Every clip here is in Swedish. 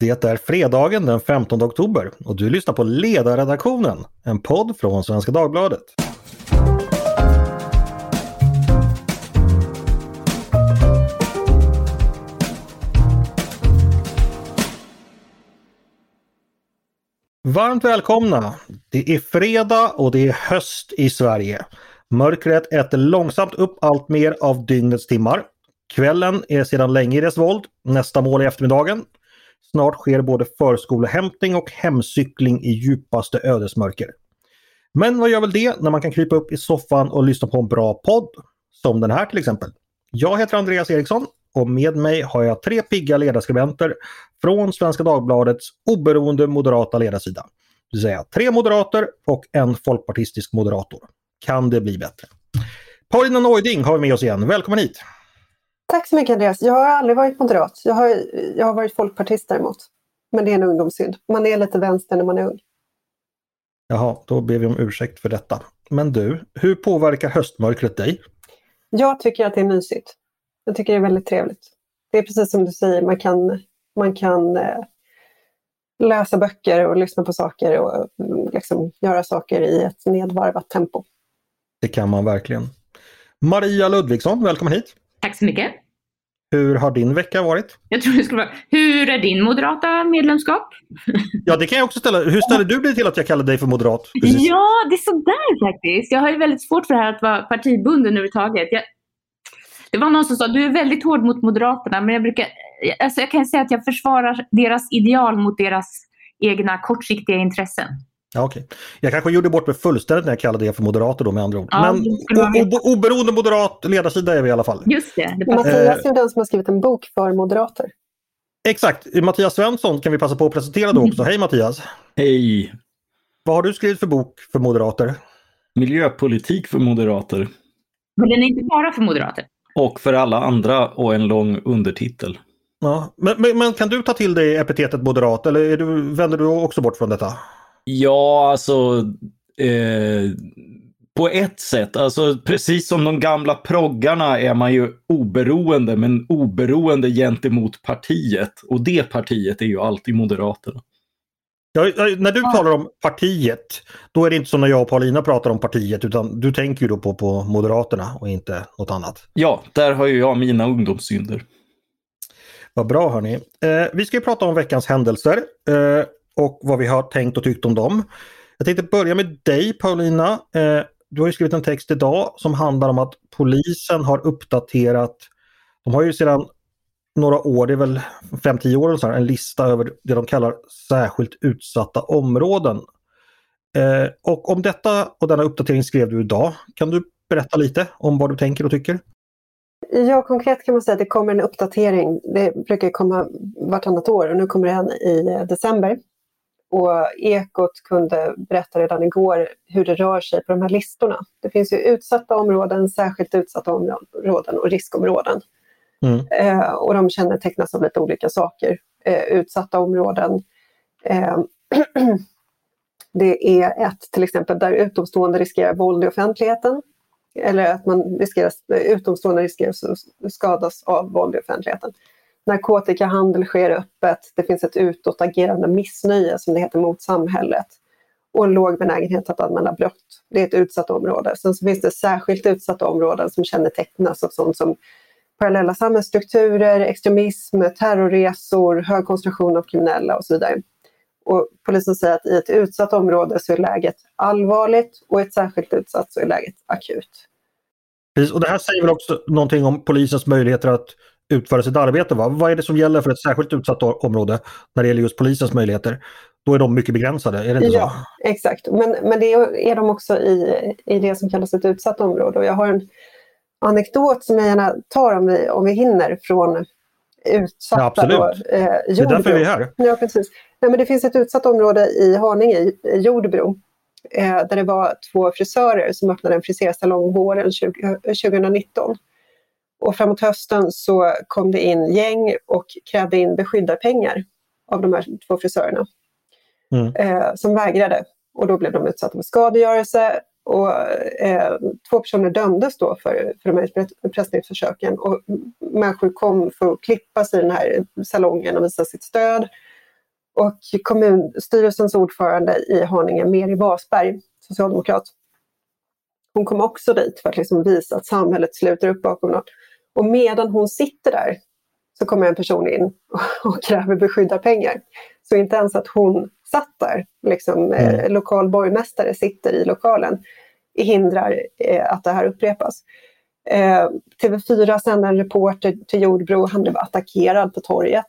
Det är fredagen den 15 oktober och du lyssnar på Ledarredaktionen, en podd från Svenska Dagbladet. Varmt välkomna! Det är fredag och det är höst i Sverige. Mörkret äter långsamt upp allt mer av dygnets timmar. Kvällen är sedan länge i dess våld. Nästa mål är eftermiddagen. Snart sker både förskolehämtning och hemcykling i djupaste ödesmörker. Men vad gör väl det när man kan krypa upp i soffan och lyssna på en bra podd? Som den här till exempel. Jag heter Andreas Eriksson och med mig har jag tre pigga ledarskribenter från Svenska Dagbladets oberoende moderata ledarsida. Det vill säga tre moderater och en folkpartistisk moderator. Kan det bli bättre? Paulina Neuding har vi med oss igen. Välkommen hit! Tack så mycket Andreas. Jag har aldrig varit moderat. Jag har, jag har varit folkpartist däremot. Men det är en ungdomssynd. Man är lite vänster när man är ung. Jaha, då ber vi om ursäkt för detta. Men du, hur påverkar höstmörkret dig? Jag tycker att det är mysigt. Jag tycker det är väldigt trevligt. Det är precis som du säger, man kan, man kan eh, läsa böcker och lyssna på saker och mm, liksom, göra saker i ett nedvarvat tempo. Det kan man verkligen. Maria Ludvigsson, välkommen hit! Tack så mycket. Hur har din vecka varit? Jag tror det skulle vara, hur är din moderata medlemskap? Ja, det kan jag också ställa. Hur ställer du dig till att jag kallar dig för moderat? Precis. Ja, det är sådär faktiskt. Jag har ju väldigt svårt för det här att vara partibunden överhuvudtaget. Jag, det var någon som sa, du är väldigt hård mot Moderaterna, men jag brukar, alltså jag kan säga att jag försvarar deras ideal mot deras egna kortsiktiga intressen. Ja, okay. Jag kanske gjorde bort mig fullständigt när jag kallade er för moderater då med andra ord. Ja, Men oberoende moderat ledarsida är vi i alla fall. Just det. det Mattias är den som har skrivit en bok för moderater. Exakt. Mattias Svensson kan vi passa på att presentera då också. Hej Mattias! Hej! Vad har du skrivit för bok för moderater? Miljöpolitik för moderater. Men den är inte bara för moderater? Och för alla andra och en lång undertitel. Ja, men, men, men kan du ta till dig epitetet moderat eller är du, vänder du också bort från detta? Ja, alltså eh, på ett sätt. Alltså precis som de gamla proggarna är man ju oberoende, men oberoende gentemot partiet. Och det partiet är ju alltid Moderaterna. Ja, när du talar om partiet, då är det inte som när jag och Paulina pratar om partiet, utan du tänker ju då på, på Moderaterna och inte något annat. Ja, där har ju jag mina ungdomssynder. Vad bra hörni. Eh, vi ska ju prata om veckans händelser. Eh, och vad vi har tänkt och tyckt om dem. Jag tänkte börja med dig Paulina. Eh, du har ju skrivit en text idag som handlar om att polisen har uppdaterat, de har ju sedan några år, det är väl 5-10 år, så här, en lista över det de kallar särskilt utsatta områden. Eh, och om detta och denna uppdatering skrev du idag. Kan du berätta lite om vad du tänker och tycker? Ja, konkret kan man säga att det kommer en uppdatering. Det brukar komma vartannat år och nu kommer den i eh, december. Och Ekot kunde berätta redan igår hur det rör sig på de här listorna. Det finns ju utsatta områden, särskilt utsatta områden och riskområden. Mm. Eh, och de kännetecknas av lite olika saker. Eh, utsatta områden. Eh, det är ett till exempel där utomstående riskerar våld i offentligheten. Eller att man riskerar, utomstående riskerar att skadas av våld i offentligheten. Narkotikahandel sker öppet. Det finns ett utåtagerande missnöje som det heter mot samhället. Och en låg benägenhet att anmäla brott. Det är ett utsatt område. Sen så finns det särskilt utsatta områden som kännetecknas av sånt som parallella samhällsstrukturer, extremism, terrorresor, hög koncentration av kriminella och så vidare. Och polisen säger att i ett utsatt område så är läget allvarligt och i ett särskilt utsatt så är läget akut. Precis, och det här säger väl också någonting om polisens möjligheter att utföra sitt arbete. Va? Vad är det som gäller för ett särskilt utsatt område när det gäller just polisens möjligheter? Då är de mycket begränsade, är det inte ja, så? exakt. Men, men det är de också i, i det som kallas ett utsatt område. Och jag har en anekdot som jag gärna tar om vi, om vi hinner från utsatta... Ja, absolut. Då, eh, det är därför vi är här. Ja, precis. Nej, men det finns ett utsatt område i Haninge, i Jordbro, eh, där det var två frisörer som öppnade en frisersalong våren 20, 2019. Och framåt hösten så kom det in gäng och krävde in beskyddarpengar av de här två frisörerna. Mm. Eh, som vägrade. Och då blev de utsatta för skadegörelse. Och, eh, två personer dömdes då för, för de här utpressningsförsöken. Och människor kom för att klippa sig i den här salongen och visa sitt stöd. och kommunstyrelsens ordförande i Haninge, Meri Wasberg, socialdemokrat, hon kom också dit för att liksom visa att samhället sluter upp bakom något. Och medan hon sitter där så kommer en person in och kräver beskyddarpengar. Så inte ens att hon satt där, liksom, mm. eh, lokal borgmästare sitter i lokalen, hindrar eh, att det här upprepas. Eh, TV4 sände en reporter till Jordbro, han blev attackerad på torget.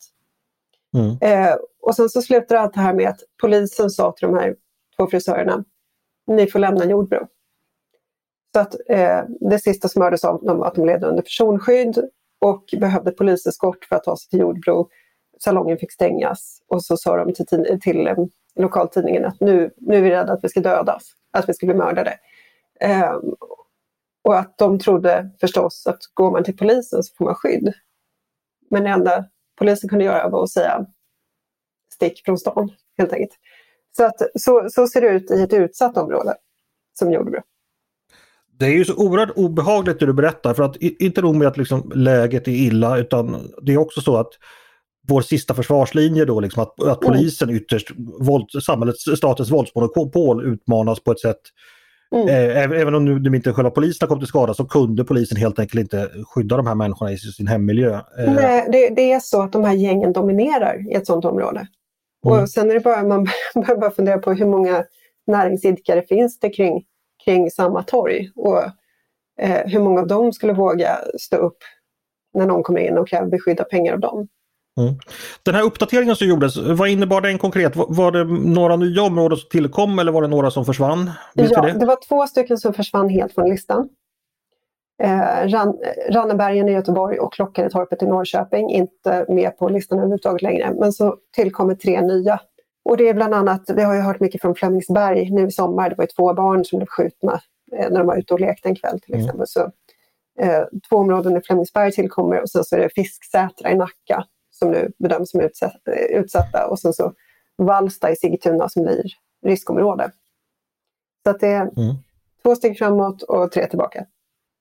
Mm. Eh, och sen så slutar allt det här med att polisen sa till de här två frisörerna, ni får lämna Jordbro. Så att eh, det sista som hördes av dem var att de levde under personskydd och behövde poliseskort för att ta sig till Jordbro. Salongen fick stängas och så sa de till, till eh, lokaltidningen att nu, nu är vi rädda att vi ska dödas, att vi ska bli mördade. Eh, och att de trodde förstås att går man till polisen så får man skydd. Men det enda polisen kunde göra var att säga stick från stan, helt enkelt. Så, att, så, så ser det ut i ett utsatt område som Jordbro. Det är ju så oerhört obehagligt det du berättar för att inte nog med att liksom läget är illa utan det är också så att vår sista försvarslinje då, liksom att, att mm. polisen ytterst, våld, samhällets, statens våldsmonopol utmanas på ett sätt Mm. Eh, även om de inte själva polisen kom till skada så kunde polisen helt enkelt inte skydda de här människorna i sin hemmiljö. Eh, Nej, det, det är så att de här gängen dominerar i ett sådant område. Mm. Och sen är det bara, man behöver bara fundera på hur många näringsidkare finns det kring, kring samma torg och eh, hur många av dem skulle våga stå upp när någon kommer in och kräver beskydda pengar av dem. Mm. Den här uppdateringen som gjordes, vad innebar den konkret? Var det några nya områden som tillkom eller var det några som försvann? Vet ja, det? det? var två stycken som försvann helt från listan. Eh, Ran Rannebergen i Göteborg och Klockaretorpet i Norrköping, inte med på listan överhuvudtaget längre. Men så tillkommer tre nya. Och det är bland annat, vi har ju hört mycket från Flemingsberg nu i sommar, det var ju två barn som blev skjutna eh, när de var ute och lekte en kväll till mm. exempel. Mm. Så, eh, två områden i Flemingsberg tillkommer och sen så är det Fisksätra i Nacka som nu bedöms som utsatta och sen så Vallsta i Sigtuna som blir riskområde. Så att det är mm. två steg framåt och tre tillbaka.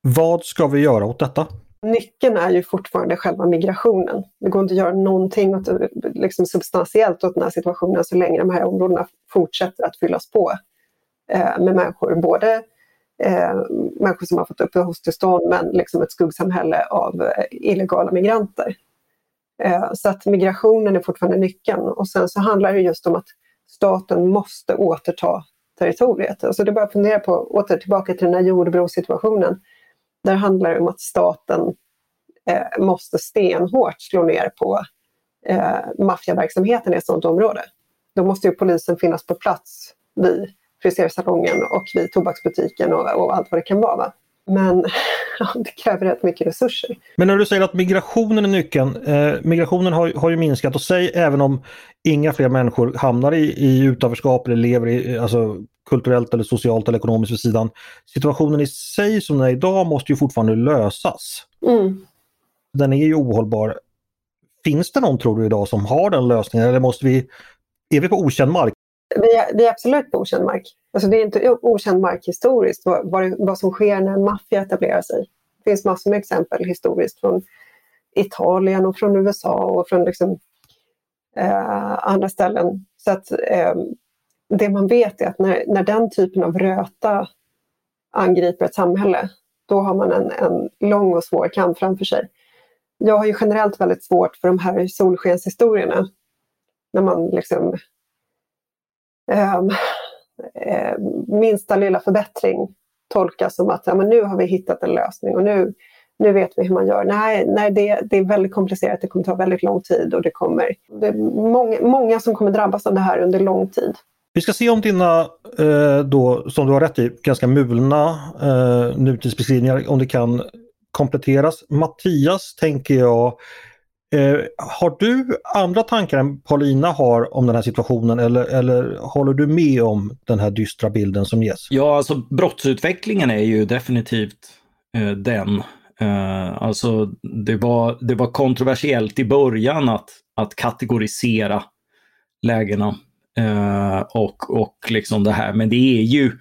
Vad ska vi göra åt detta? Nyckeln är ju fortfarande själva migrationen. Det går inte att göra någonting åt, liksom substantiellt åt den här situationen så länge de här områdena fortsätter att fyllas på eh, med människor. Både eh, människor som har fått uppehållstillstånd men liksom ett skuggsamhälle av eh, illegala migranter. Eh, så att migrationen är fortfarande nyckeln. Och sen så handlar det just om att staten måste återta territoriet. Alltså det är bara att fundera på, åter tillbaka till den här jordbrosituationen. situationen där handlar det om att staten eh, måste stenhårt slå ner på eh, maffiaverksamheten i ett sådant område. Då måste ju polisen finnas på plats vid frisersalongen och vid tobaksbutiken och, och allt vad det kan vara. Va? Men det kräver rätt mycket resurser. Men när du säger att migrationen är nyckeln. Eh, migrationen har, har ju minskat och säg även om inga fler människor hamnar i, i utanförskap eller lever i, alltså, kulturellt eller socialt eller ekonomiskt vid sidan. Situationen i sig som den är idag måste ju fortfarande lösas. Mm. Den är ju ohållbar. Finns det någon tror du idag som har den lösningen eller måste vi, är vi på okänd mark? Vi är, är absolut på okänd mark. Alltså det är inte okänd mark historiskt vad, vad, vad som sker när en maffia etablerar sig. Det finns massor med exempel historiskt från Italien och från USA och från liksom, eh, andra ställen. Så att eh, det man vet är att när, när den typen av röta angriper ett samhälle, då har man en, en lång och svår kamp framför sig. Jag har ju generellt väldigt svårt för de här solskenshistorierna. När man liksom Ehm, ehm, minsta lilla förbättring tolkas som att ja, men nu har vi hittat en lösning och nu, nu vet vi hur man gör. Nej, nej det, det är väldigt komplicerat, det kommer ta väldigt lång tid och det kommer det är många, många som kommer drabbas av det här under lång tid. Vi ska se om dina, eh, då, som du har rätt i, ganska mulna eh, nutidsbeskrivningar, om det kan kompletteras. Mattias tänker jag Eh, har du andra tankar än Paulina har om den här situationen eller, eller håller du med om den här dystra bilden som ges? Ja, alltså brottsutvecklingen är ju definitivt eh, den. Eh, alltså det var, det var kontroversiellt i början att, att kategorisera lägena eh, och, och liksom det här, men det är ju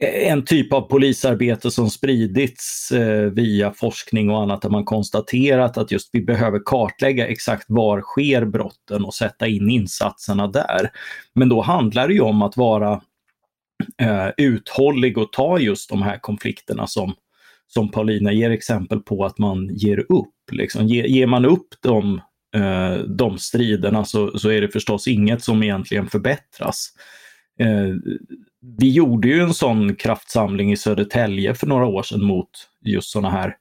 en typ av polisarbete som spridits eh, via forskning och annat där man konstaterat att just vi behöver kartlägga exakt var sker brotten och sätta in insatserna där. Men då handlar det ju om att vara eh, uthållig och ta just de här konflikterna som, som Paulina ger exempel på att man ger upp. Liksom. Ge, ger man upp de, eh, de striderna så, så är det förstås inget som egentligen förbättras. Eh, vi gjorde ju en sån kraftsamling i Södertälje för några år sedan mot just sådana här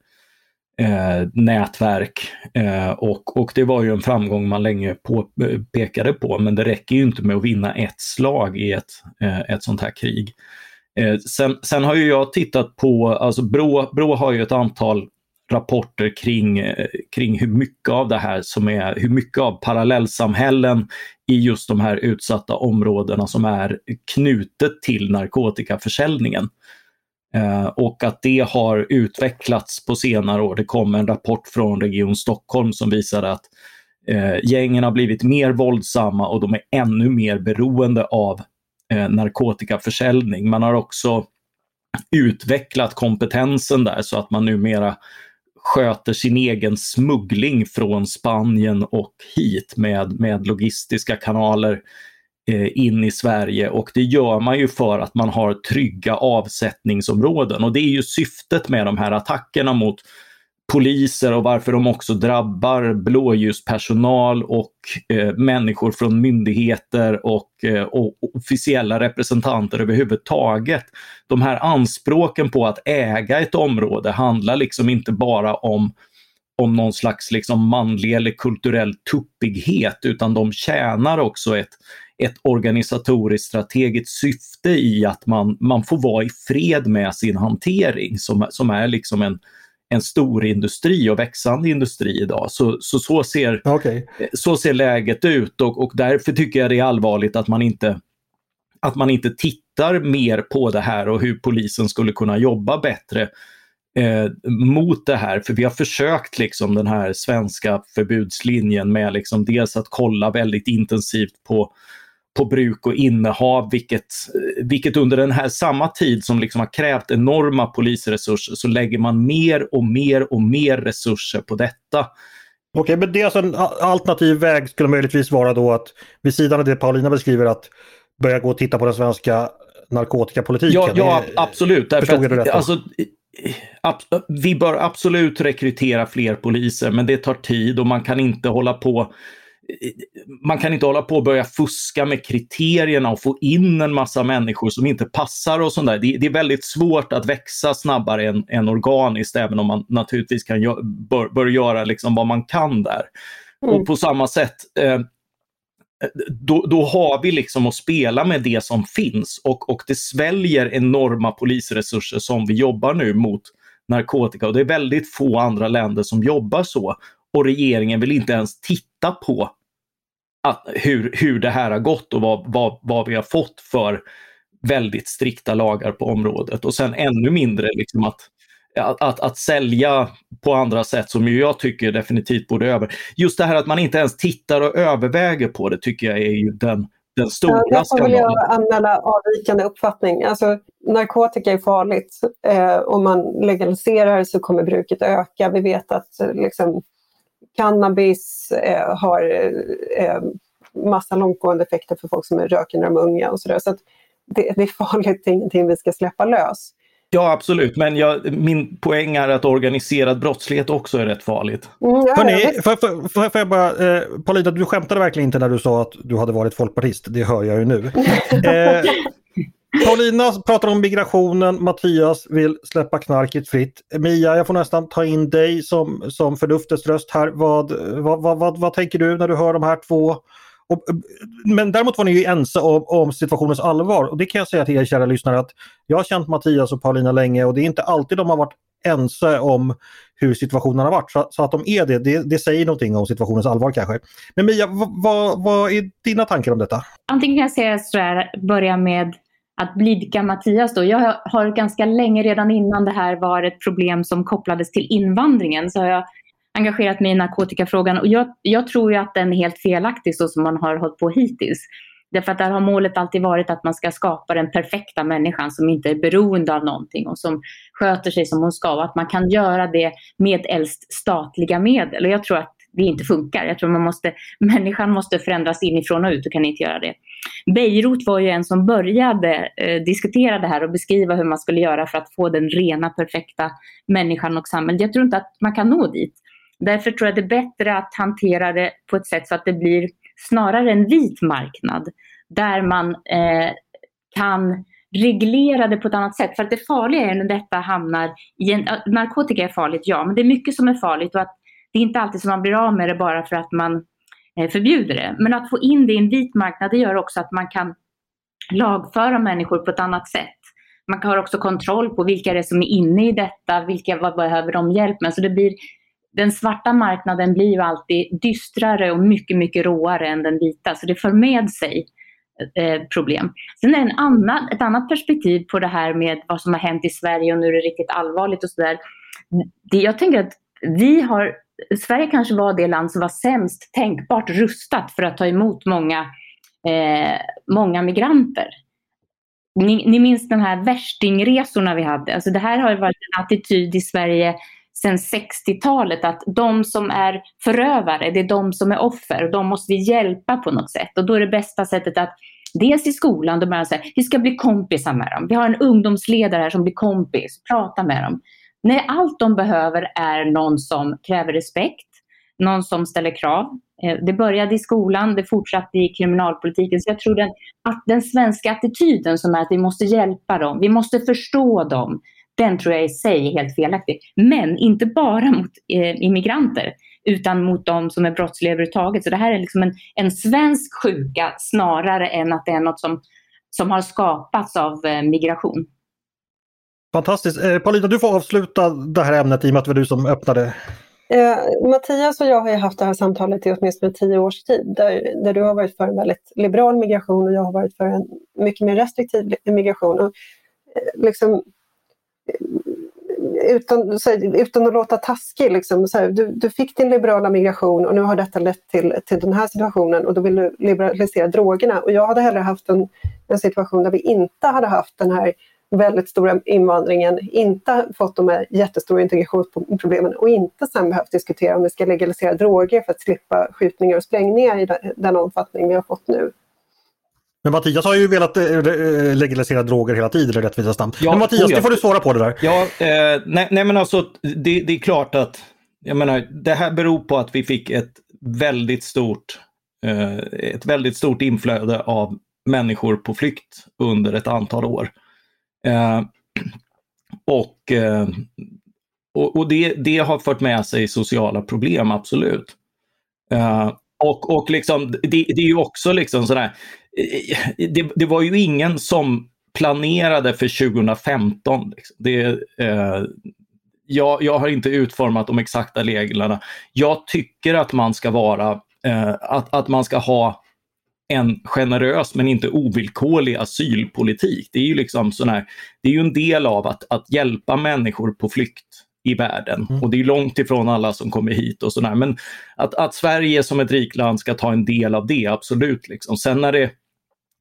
eh, nätverk. Eh, och, och det var ju en framgång man länge på, eh, pekade på, men det räcker ju inte med att vinna ett slag i ett, eh, ett sånt här krig. Eh, sen, sen, har ju jag tittat på, alltså Brå, Brå har ju ett antal rapporter kring, kring hur mycket av det här som är, hur mycket av parallellsamhällen i just de här utsatta områdena som är knutet till narkotikaförsäljningen. Eh, och att det har utvecklats på senare år. Det kom en rapport från Region Stockholm som visade att eh, gängen har blivit mer våldsamma och de är ännu mer beroende av eh, narkotikaförsäljning. Man har också utvecklat kompetensen där så att man numera sköter sin egen smuggling från Spanien och hit med, med logistiska kanaler eh, in i Sverige. Och det gör man ju för att man har trygga avsättningsområden. Och det är ju syftet med de här attackerna mot poliser och varför de också drabbar blåljuspersonal och eh, människor från myndigheter och, eh, och, officiella representanter överhuvudtaget. De här anspråken på att äga ett område handlar liksom inte bara om om någon slags liksom manlig eller kulturell tuppighet utan de tjänar också ett, ett organisatoriskt strategiskt syfte i att man, man får vara i fred med sin hantering som, som är liksom en, en stor industri och växande industri idag. Så, så, så, ser, okay. så ser läget ut och, och därför tycker jag det är allvarligt att man inte att man inte tittar mer på det här och hur polisen skulle kunna jobba bättre eh, mot det här. För vi har försökt liksom den här svenska förbudslinjen med liksom dels att kolla väldigt intensivt på på bruk och innehav, vilket, vilket under den här samma tid som liksom har krävt enorma polisresurser så lägger man mer och mer och mer resurser på detta. Okej, men det är alltså en alternativ väg skulle möjligtvis vara då att vid sidan av det Paulina beskriver att börja gå och titta på den svenska narkotikapolitiken. Ja, ja absolut. Därför att, alltså, vi bör absolut rekrytera fler poliser, men det tar tid och man kan inte hålla på man kan inte hålla på och börja fuska med kriterierna och få in en massa människor som inte passar och sånt där. Det, det är väldigt svårt att växa snabbare än, än organiskt, även om man naturligtvis kan bör, bör göra liksom vad man kan där. Mm. Och på samma sätt, eh, då, då, har vi liksom att spela med det som finns och, och det sväljer enorma polisresurser som vi jobbar nu mot narkotika och det är väldigt få andra länder som jobbar så. Och regeringen vill inte ens titta på att, hur, hur det här har gått och vad, vad, vad vi har fått för väldigt strikta lagar på området. Och sen ännu mindre liksom att, att, att, att sälja på andra sätt som jag tycker definitivt borde över. Just det här att man inte ens tittar och överväger på det tycker jag är ju den, den stora ja, Jag vill jag anmäla avvikande uppfattning. Alltså, narkotika är farligt. Eh, om man legaliserar så kommer bruket öka. Vi vet att liksom, cannabis eh, har eh, massa långtgående effekter för folk som röker när de är unga och sådär. Så, så det, det, är farligt, det är ingenting vi ska släppa lös. Ja, absolut. Men jag, min poäng är att organiserad brottslighet också är rätt farligt. Mm, ja, Hörrni, får, får, får, får jag bara, eh, Paulina, du skämtade verkligen inte när du sa att du hade varit folkpartist. Det hör jag ju nu. eh, Paulina pratar om migrationen, Mattias vill släppa knarket fritt. Mia, jag får nästan ta in dig som, som förnuftets röst här. Vad, vad, vad, vad, vad tänker du när du hör de här två? Och, men däremot var ni ju ense om, om, situationens allvar och det kan jag säga till er kära lyssnare att jag har känt Mattias och Paulina länge och det är inte alltid de har varit ense om hur situationen har varit. Så, så att de är det, det, det, säger någonting om situationens allvar kanske. Men Mia, vad, vad är dina tankar om detta? Antingen kan jag säga så här, börja med att blidka Mattias då. Jag har ganska länge, redan innan det här var ett problem som kopplades till invandringen, så har jag engagerat mig i narkotikafrågan och jag, jag tror ju att den är helt felaktig så som man har hållit på hittills. Därför att där har målet alltid varit att man ska skapa den perfekta människan som inte är beroende av någonting och som sköter sig som hon ska och att man kan göra det med äldst statliga medel. Och jag tror att det inte funkar. Jag tror man måste, människan måste förändras inifrån och ut och kan inte göra det. Beirut var ju en som började eh, diskutera det här och beskriva hur man skulle göra för att få den rena, perfekta människan och samhället. Jag tror inte att man kan nå dit. Därför tror jag det är bättre att hantera det på ett sätt så att det blir snarare en vit marknad där man eh, kan reglera det på ett annat sätt. För att det farliga är när detta hamnar i en... Eh, narkotika är farligt, ja, men det är mycket som är farligt och att det är inte alltid som man blir av med det bara för att man eh, förbjuder det. Men att få in det i en vit marknad, det gör också att man kan lagföra människor på ett annat sätt. Man har också kontroll på vilka det är som är inne i detta, vilka vad behöver de hjälp med. Så det blir den svarta marknaden blir ju alltid dystrare och mycket, mycket råare än den vita. Så det för med sig eh, problem. Sen är det en annan, ett annat perspektiv på det här med vad som har hänt i Sverige och nu är det riktigt allvarligt och sådär. Jag tänker att vi har, Sverige kanske var det land som var sämst tänkbart rustat för att ta emot många, eh, många migranter. Ni, ni minns de här värstingresorna vi hade. Alltså det här har varit en attityd i Sverige sedan 60-talet att de som är förövare, det är de som är offer och de måste vi hjälpa på något sätt. Och då är det bästa sättet att dels i skolan, då börjar säga vi ska bli kompisar med dem. Vi har en ungdomsledare här som blir kompis, prata med dem. Nej, allt de behöver är någon som kräver respekt, någon som ställer krav. Eh, det började i skolan, det fortsatte i kriminalpolitiken. Så jag tror den, att den svenska attityden som är att vi måste hjälpa dem, vi måste förstå dem, den tror jag i sig är helt felaktig. Men inte bara mot eh, immigranter, utan mot de som är brottsliga överhuvudtaget. Så det här är liksom en, en svensk sjuka snarare än att det är något som, som har skapats av eh, migration. Fantastiskt. Eh, Paulina, du får avsluta det här ämnet i och med att det var du som öppnade. Eh, Mattias och jag har haft det här samtalet i åtminstone tio års tid där, där du har varit för en väldigt liberal migration och jag har varit för en mycket mer restriktiv migration. Och, eh, liksom, eh, utan, här, utan att låta taskig, liksom, här, du, du, fick din liberala migration och nu har detta lett till, till den här situationen och då vill du liberalisera drogerna. Och jag hade hellre haft en, en situation där vi inte hade haft den här väldigt stora invandringen, inte fått de här jättestora integrationsproblemen och inte sen behövt diskutera om vi ska legalisera droger för att slippa skjutningar och sprängningar i den omfattning vi har fått nu. Men Mattias har ju velat eh, eh, legalisera droger hela tiden i rättvisans namn. Ja, men Mattias, det får du svara på det där. Ja, eh, nej, nej, men alltså det, det, är klart att jag menar, det här beror på att vi fick ett väldigt stort, eh, ett väldigt stort inflöde av människor på flykt under ett antal år. Eh, och eh, och, och det, det, har fört med sig sociala problem, absolut. Eh, och och liksom, det, det är ju också liksom sådär, eh, det, det, var ju ingen som planerade för 2015. Liksom. Det, eh, jag, jag, har inte utformat de exakta reglerna. Jag tycker att man ska vara, eh, att, att man ska ha en generös men inte ovillkorlig asylpolitik. Det är ju liksom sån här, det är ju en del av att, att hjälpa människor på flykt i världen. Mm. Och det är långt ifrån alla som kommer hit och sådär. Men att, att Sverige som ett rikt land ska ta en del av det, absolut. Liksom. Sen när det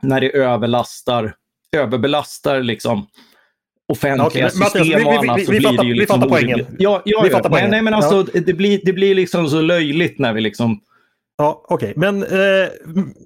när det överlastar, överbelastar liksom offentliga okay, system Mattias, och annat så blir det ju liksom... Vi fattar poängen. Ja, ja, vi fattar poängen. Nej, men alltså ja. det, blir, det blir liksom så löjligt när vi liksom Ja, Okej, okay. men eh,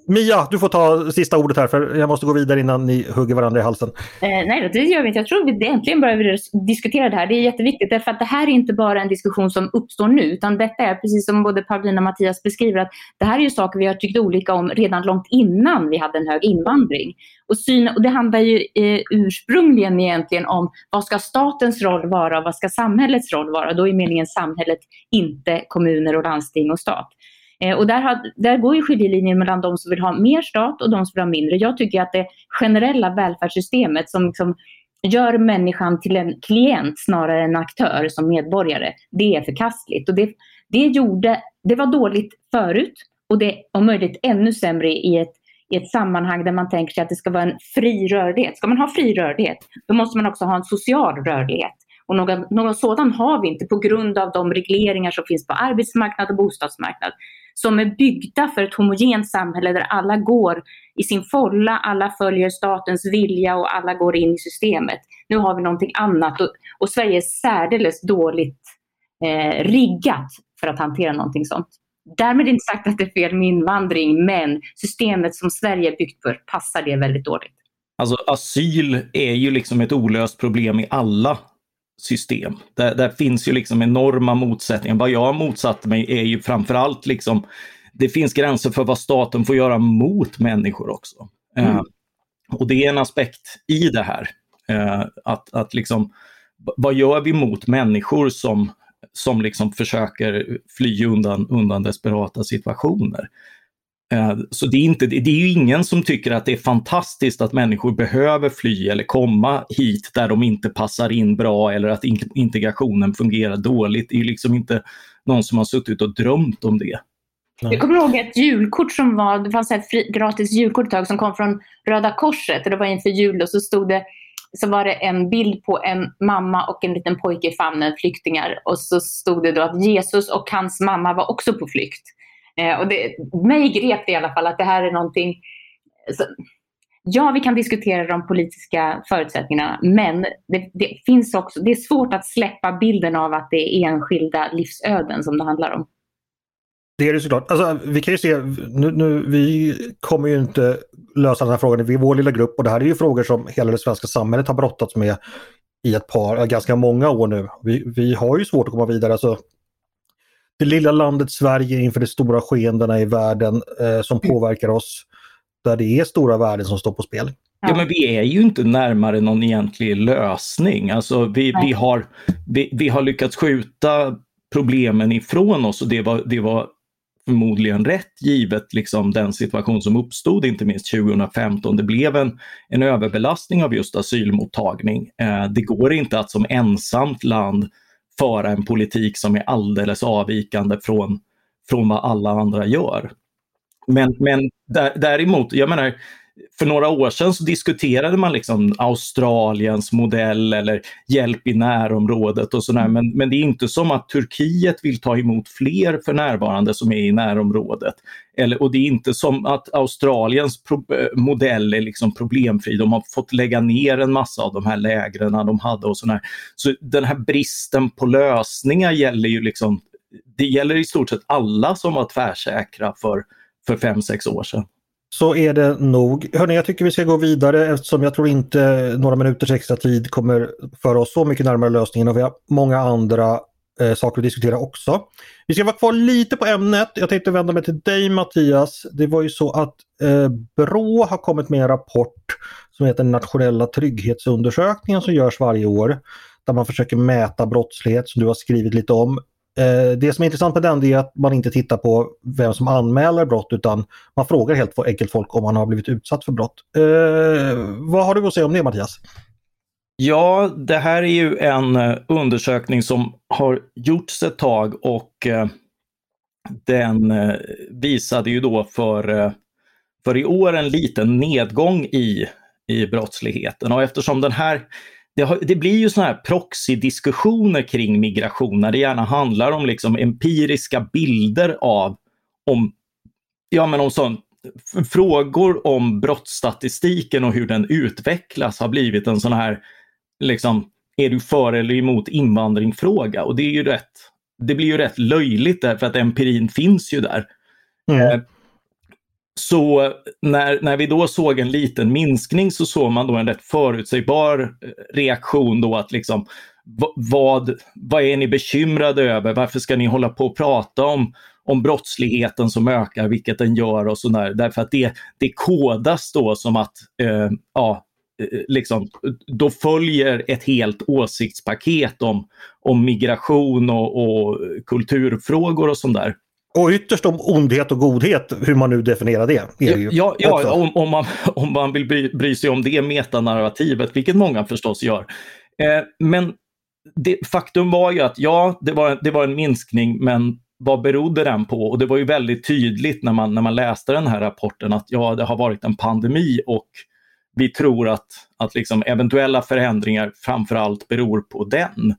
Mia, du får ta sista ordet här för jag måste gå vidare innan ni hugger varandra i halsen. Eh, nej, det gör vi inte. Jag tror vi äntligen börjar diskutera det här. Det är jätteviktigt därför att det här är inte bara en diskussion som uppstår nu utan detta är precis som både Paulina och Mattias beskriver att det här är ju saker vi har tyckt olika om redan långt innan vi hade en hög invandring. Och, syn, och det handlar ju eh, ursprungligen egentligen om vad ska statens roll vara och vad ska samhällets roll vara? Då är meningen samhället, inte kommuner och landsting och stat. Eh, och där, har, där går ju skiljelinjen mellan de som vill ha mer stat och de som vill ha mindre. Jag tycker att det generella välfärdssystemet som liksom gör människan till en klient snarare än en aktör som medborgare, det är förkastligt. Och det, det, gjorde, det var dåligt förut och det är om möjligt ännu sämre i ett, i ett sammanhang där man tänker sig att det ska vara en fri rörlighet. Ska man ha fri rörlighet, då måste man också ha en social rörlighet. Och någon, någon sådan har vi inte på grund av de regleringar som finns på arbetsmarknad och bostadsmarknad som är byggda för ett homogent samhälle där alla går i sin folla, alla följer statens vilja och alla går in i systemet. Nu har vi någonting annat och, och Sverige är särdeles dåligt eh, riggat för att hantera någonting sånt. Därmed inte sagt att det är fel med invandring, men systemet som Sverige är byggt för passar det väldigt dåligt. Alltså asyl är ju liksom ett olöst problem i alla system. Där, där finns ju liksom enorma motsättningar. Vad jag har motsatt mig är ju framförallt liksom det finns gränser för vad staten får göra mot människor också. Mm. Uh, och det är en aspekt i det här. Uh, att, att liksom, vad gör vi mot människor som, som liksom försöker fly undan, undan desperata situationer? Eh, så det är, inte, det är ju ingen som tycker att det är fantastiskt att människor behöver fly eller komma hit där de inte passar in bra eller att integrationen fungerar dåligt. Det är liksom inte någon som har suttit och drömt om det. Jag kommer ihåg ett julkort som var, det fanns ett fri, gratis julkort ett tag som kom från Röda Korset och det var inför jul och så stod det så var det en bild på en mamma och en liten pojke i famnen, flyktingar. Och så stod det då att Jesus och hans mamma var också på flykt. Eh, och det, mig grep det i alla fall att det här är någonting så, Ja, vi kan diskutera de politiska förutsättningarna, men det, det, finns också, det är svårt att släppa bilden av att det är enskilda livsöden som det handlar om. Det är det såklart. Alltså, vi kan ju se, nu, nu, vi kommer ju inte lösa den här frågan i vår lilla grupp och det här är ju frågor som hela det svenska samhället har brottats med i ett par, ganska många år nu. Vi, vi har ju svårt att komma vidare. Alltså, det lilla landet Sverige inför de stora skeendena i världen eh, som mm. påverkar oss. Där det är stora värden som står på spel. Ja, men vi är ju inte närmare någon egentlig lösning. Alltså vi, vi, har, vi, vi har lyckats skjuta problemen ifrån oss och det var, det var förmodligen rätt givet liksom den situation som uppstod, inte minst 2015. Det blev en, en överbelastning av just asylmottagning. Eh, det går inte att som ensamt land föra en politik som är alldeles avvikande från, från vad alla andra gör. Men, men däremot, jag menar, för några år sedan så diskuterade man liksom Australiens modell eller hjälp i närområdet och sådär. Men, men det är inte som att Turkiet vill ta emot fler för närvarande som är i närområdet. Eller, och det är inte som att Australiens pro, eh, modell är liksom problemfri. De har fått lägga ner en massa av de här lägren de hade och sådär. Så den här bristen på lösningar gäller ju liksom, det gäller i stort sett alla som var tvärsäkra för, för fem, sex år sedan så är det nog. Hörni, jag tycker vi ska gå vidare eftersom jag tror inte några minuters extra tid kommer föra oss så mycket närmare lösningen och vi har många andra eh, saker att diskutera också. Vi ska vara kvar lite på ämnet. Jag tänkte vända mig till dig Mattias. Det var ju så att eh, Brå har kommit med en rapport som heter Nationella trygghetsundersökningen som görs varje år. Där man försöker mäta brottslighet som du har skrivit lite om. Eh, det som är intressant med den är att man inte tittar på vem som anmäler brott utan man frågar helt enkelt folk om man har blivit utsatt för brott. Eh, vad har du att säga om det Mattias? Ja, det här är ju en eh, undersökning som har gjorts ett tag och eh, den visade ju då för, för i år en liten nedgång i, i brottsligheten. Och eftersom den här det, har, det, blir ju såna här proxy-diskussioner kring migration när det gärna handlar om liksom empiriska bilder av om, ja, men om sånt, frågor om brottsstatistiken och hur den utvecklas har blivit en sån här, liksom, är du för eller emot invandring-fråga? Och det är ju rätt, det blir ju rätt löjligt därför att empirin finns ju där. Mm. Så när, när vi då såg en liten minskning så såg man då en rätt förutsägbar eh, reaktion då att liksom vad, vad är ni bekymrade över? Varför ska ni hålla på och prata om, om brottsligheten som ökar, vilket den gör och sådär. Därför att det, det kodas då som att eh, ja, eh, liksom, då följer ett helt åsiktspaket om, om migration och, och kulturfrågor och sånt där. Och ytterst om ondhet och godhet, hur man nu definierar det. det ja, ja om, om, man, om man vill bry, bry sig om det metanarrativet, vilket många förstås gör. Eh, men det, faktum var ju att ja, det var, det var en minskning, men vad berodde den på? Och det var ju väldigt tydligt när man, när man läste den här rapporten att ja, det har varit en pandemi och vi tror att, att liksom eventuella förändringar framförallt beror på den.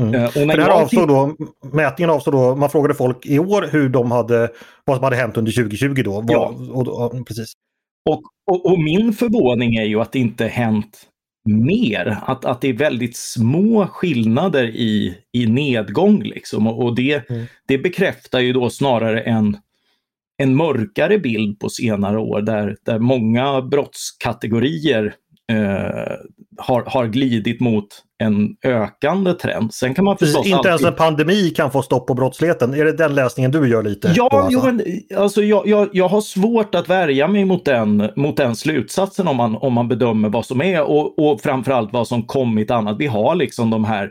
Mm. Eh, och när jag avsåg då, mätningen avsåg då, man frågade folk i år hur de hade, vad som hade hänt under 2020 då. Vad, Ja. och, och, precis. Och, och, och min förvåning är ju att det inte hänt mer. Att, att det är väldigt små skillnader i, i nedgång. Liksom. Och, och det, Mm. det bekräftar ju då snarare en, en mörkare bild på senare år där, där många brottskategorier eh, har, har glidit mot en ökande trend. Sen kan man Precis, förstås inte ens alltid... en pandemi kan få stopp på brottsligheten. Är det den läsningen du gör lite? Ja, alltså? jo, men, alltså, jag, jag, jag har svårt att värja mig mot den, mot den slutsatsen om man, om man bedömer vad som är och, och framförallt vad som kommit annat. Vi har liksom de här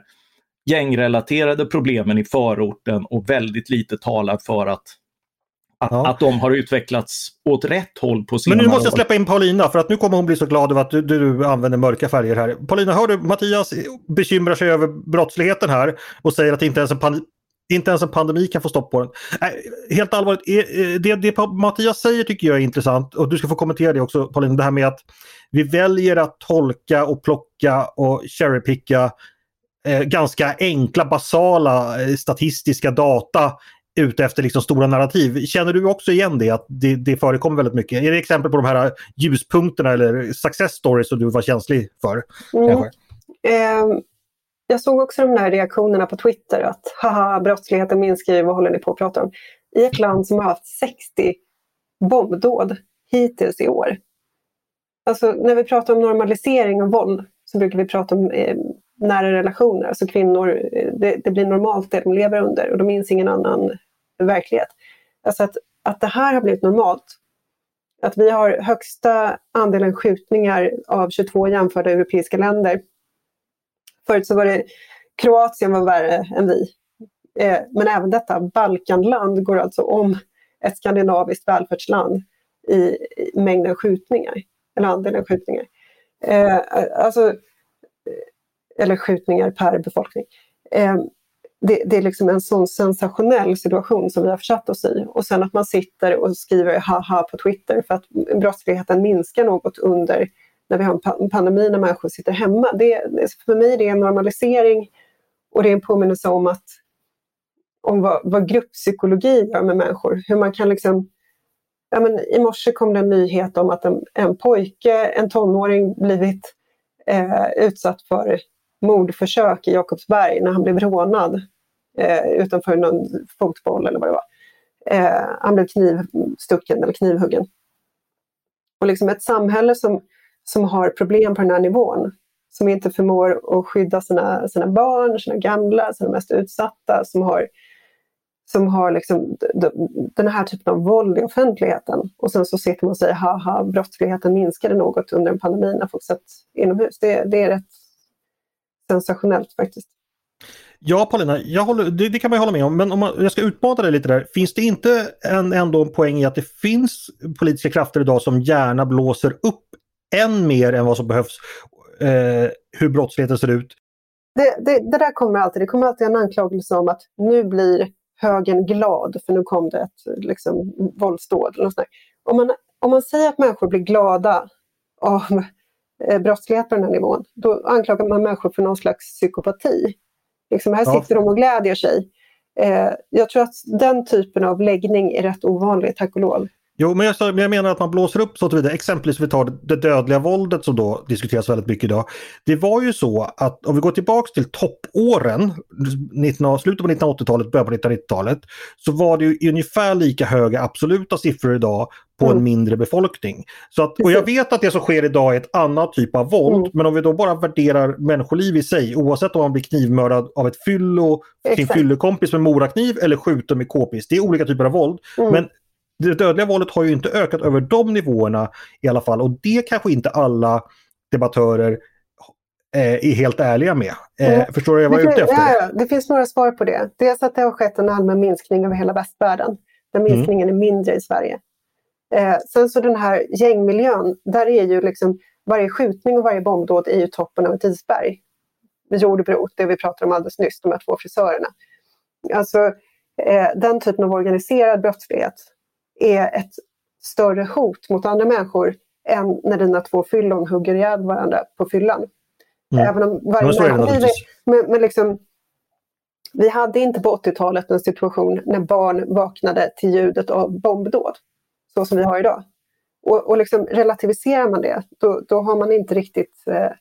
gängrelaterade problemen i förorten och väldigt lite talar för att, att, Ja. att de har utvecklats åt rätt håll på Men senare nu måste jag släppa in Paulina för att nu kommer hon bli så glad över att du, du använder mörka färger här. Paulina, hör du Mattias bekymrar sig över brottsligheten här och säger att inte ens en, pan- inte ens en pandemi kan få stopp på den. Nej, helt allvarligt, eh, det, det Mattias säger tycker jag är intressant och du ska få kommentera det också Paulina, det här med att vi väljer att tolka och plocka och cherrypicka eh, ganska enkla basala eh, statistiska data ute efter liksom stora narrativ. Känner du också igen det, att det, det förekommer väldigt mycket? Är det exempel på de här ljuspunkterna eller success stories som du var känslig för? Mm. kanske? Eh, jag såg också de där reaktionerna på Twitter att haha, brottsligheten minskar ju, vad håller ni på att prata om? I ett land som har haft 60 bombdåd hittills i år. Alltså när vi pratar om normalisering av våld så brukar vi prata om eh, nära relationer, alltså kvinnor, eh, det, det blir normalt det de lever under och de minns ingen annan verklighet. Alltså att, att det här har blivit normalt. Att vi har högsta andelen skjutningar av 22 jämförda europeiska länder. Förut så var det Kroatien var värre än vi. Eh, men även detta Balkanland går alltså om ett skandinaviskt välfärdsland i, i mängden skjutningar, eller andelen skjutningar. Eh, alltså, eller skjutningar per befolkning. Eh, det, det är liksom en sån sensationell situation som vi har försatt oss i. Och sen att man sitter och skriver haha på Twitter för att brottsligheten minskar något under när vi har en pandemi när människor sitter hemma. Det, det, för mig det är en normalisering och det är en påminnelse om att om vad, vad grupppsykologi gör med människor. Hur man kan liksom Ja, men I morse kom det en nyhet om att en, en pojke, en tonåring, blivit eh, utsatt för mordförsök i Jakobsberg när han blev rånad eh, utanför någon fotboll eller vad det var. Eh, han blev knivstucken eller knivhuggen. Och liksom ett samhälle som, som har problem på den här nivån, som inte förmår att skydda sina, sina barn, sina gamla, sina mest utsatta, som har, som har liksom den här typen av våld i offentligheten. Och sen så sitter man och säger haha, brottsligheten minskade något under en pandemi när folk satt inomhus. Det, det är rätt sensationellt faktiskt. Ja Paulina, jag håller, det, det kan man ju hålla med om. Men om man, jag ska utmana dig lite där. Finns det inte en, ändå en poäng i att det finns politiska krafter idag som gärna blåser upp än mer än vad som behövs eh, hur brottsligheten ser ut? Det, det, det där kommer alltid. Det kommer alltid en anklagelse om att nu blir högern glad för nu kom det ett liksom, våldsdåd. Eller något sånt där. om, man, om man säger att människor blir glada av brottslighet på den här nivån, då anklagar man människor för någon slags psykopati. Liksom, här Ja. sitter de och glädjer sig. Eh, jag tror att den typen av läggning är rätt ovanlig, tack och lov. Jo, men jag, jag menar att man blåser upp så vidare. Exempelvis vi tar det dödliga våldet som då diskuteras väldigt mycket idag. Det var ju så att om vi går tillbaks till toppåren, 19, slutet på 1980-talet, början på 1990-talet, så var det ju ungefär lika höga absoluta siffror idag på en Mm. mindre befolkning. Så att, och jag vet att det som sker idag är ett annat typ av våld, Mm. men om vi då bara värderar människoliv i sig, oavsett om man blir knivmördad av ett fyllo, sin fyllekompis med morakniv eller skjuten med k-pist. Det är olika typer av våld. Mm. Men det dödliga våldet har ju inte ökat över de nivåerna i alla fall och det kanske inte alla debattörer eh, är helt ärliga med. Mm. Förstår du vad jag är ute efter? ja, det finns några svar på det. Dels att det har skett en allmän minskning över hela västvärlden. Den Mm. minskningen är mindre i Sverige. Eh, sen så den här gängmiljön, där är ju liksom varje skjutning och varje bombdåd är ju toppen av ett isberg. Jordbro, det vi pratade om alldeles nyss, de här två frisörerna. Alltså eh, den typen av organiserad brottslighet är ett större hot mot andra människor än när dina två fyllon hugger ihjäl varandra på fyllan. Mm. Även om varje naturligtvis. men, men liksom, vi hade inte på 80-talet en situation när barn vaknade till ljudet av bombdåd, så som vi har idag. Och, och liksom relativiserar man det, då, då har man inte riktigt... Eh,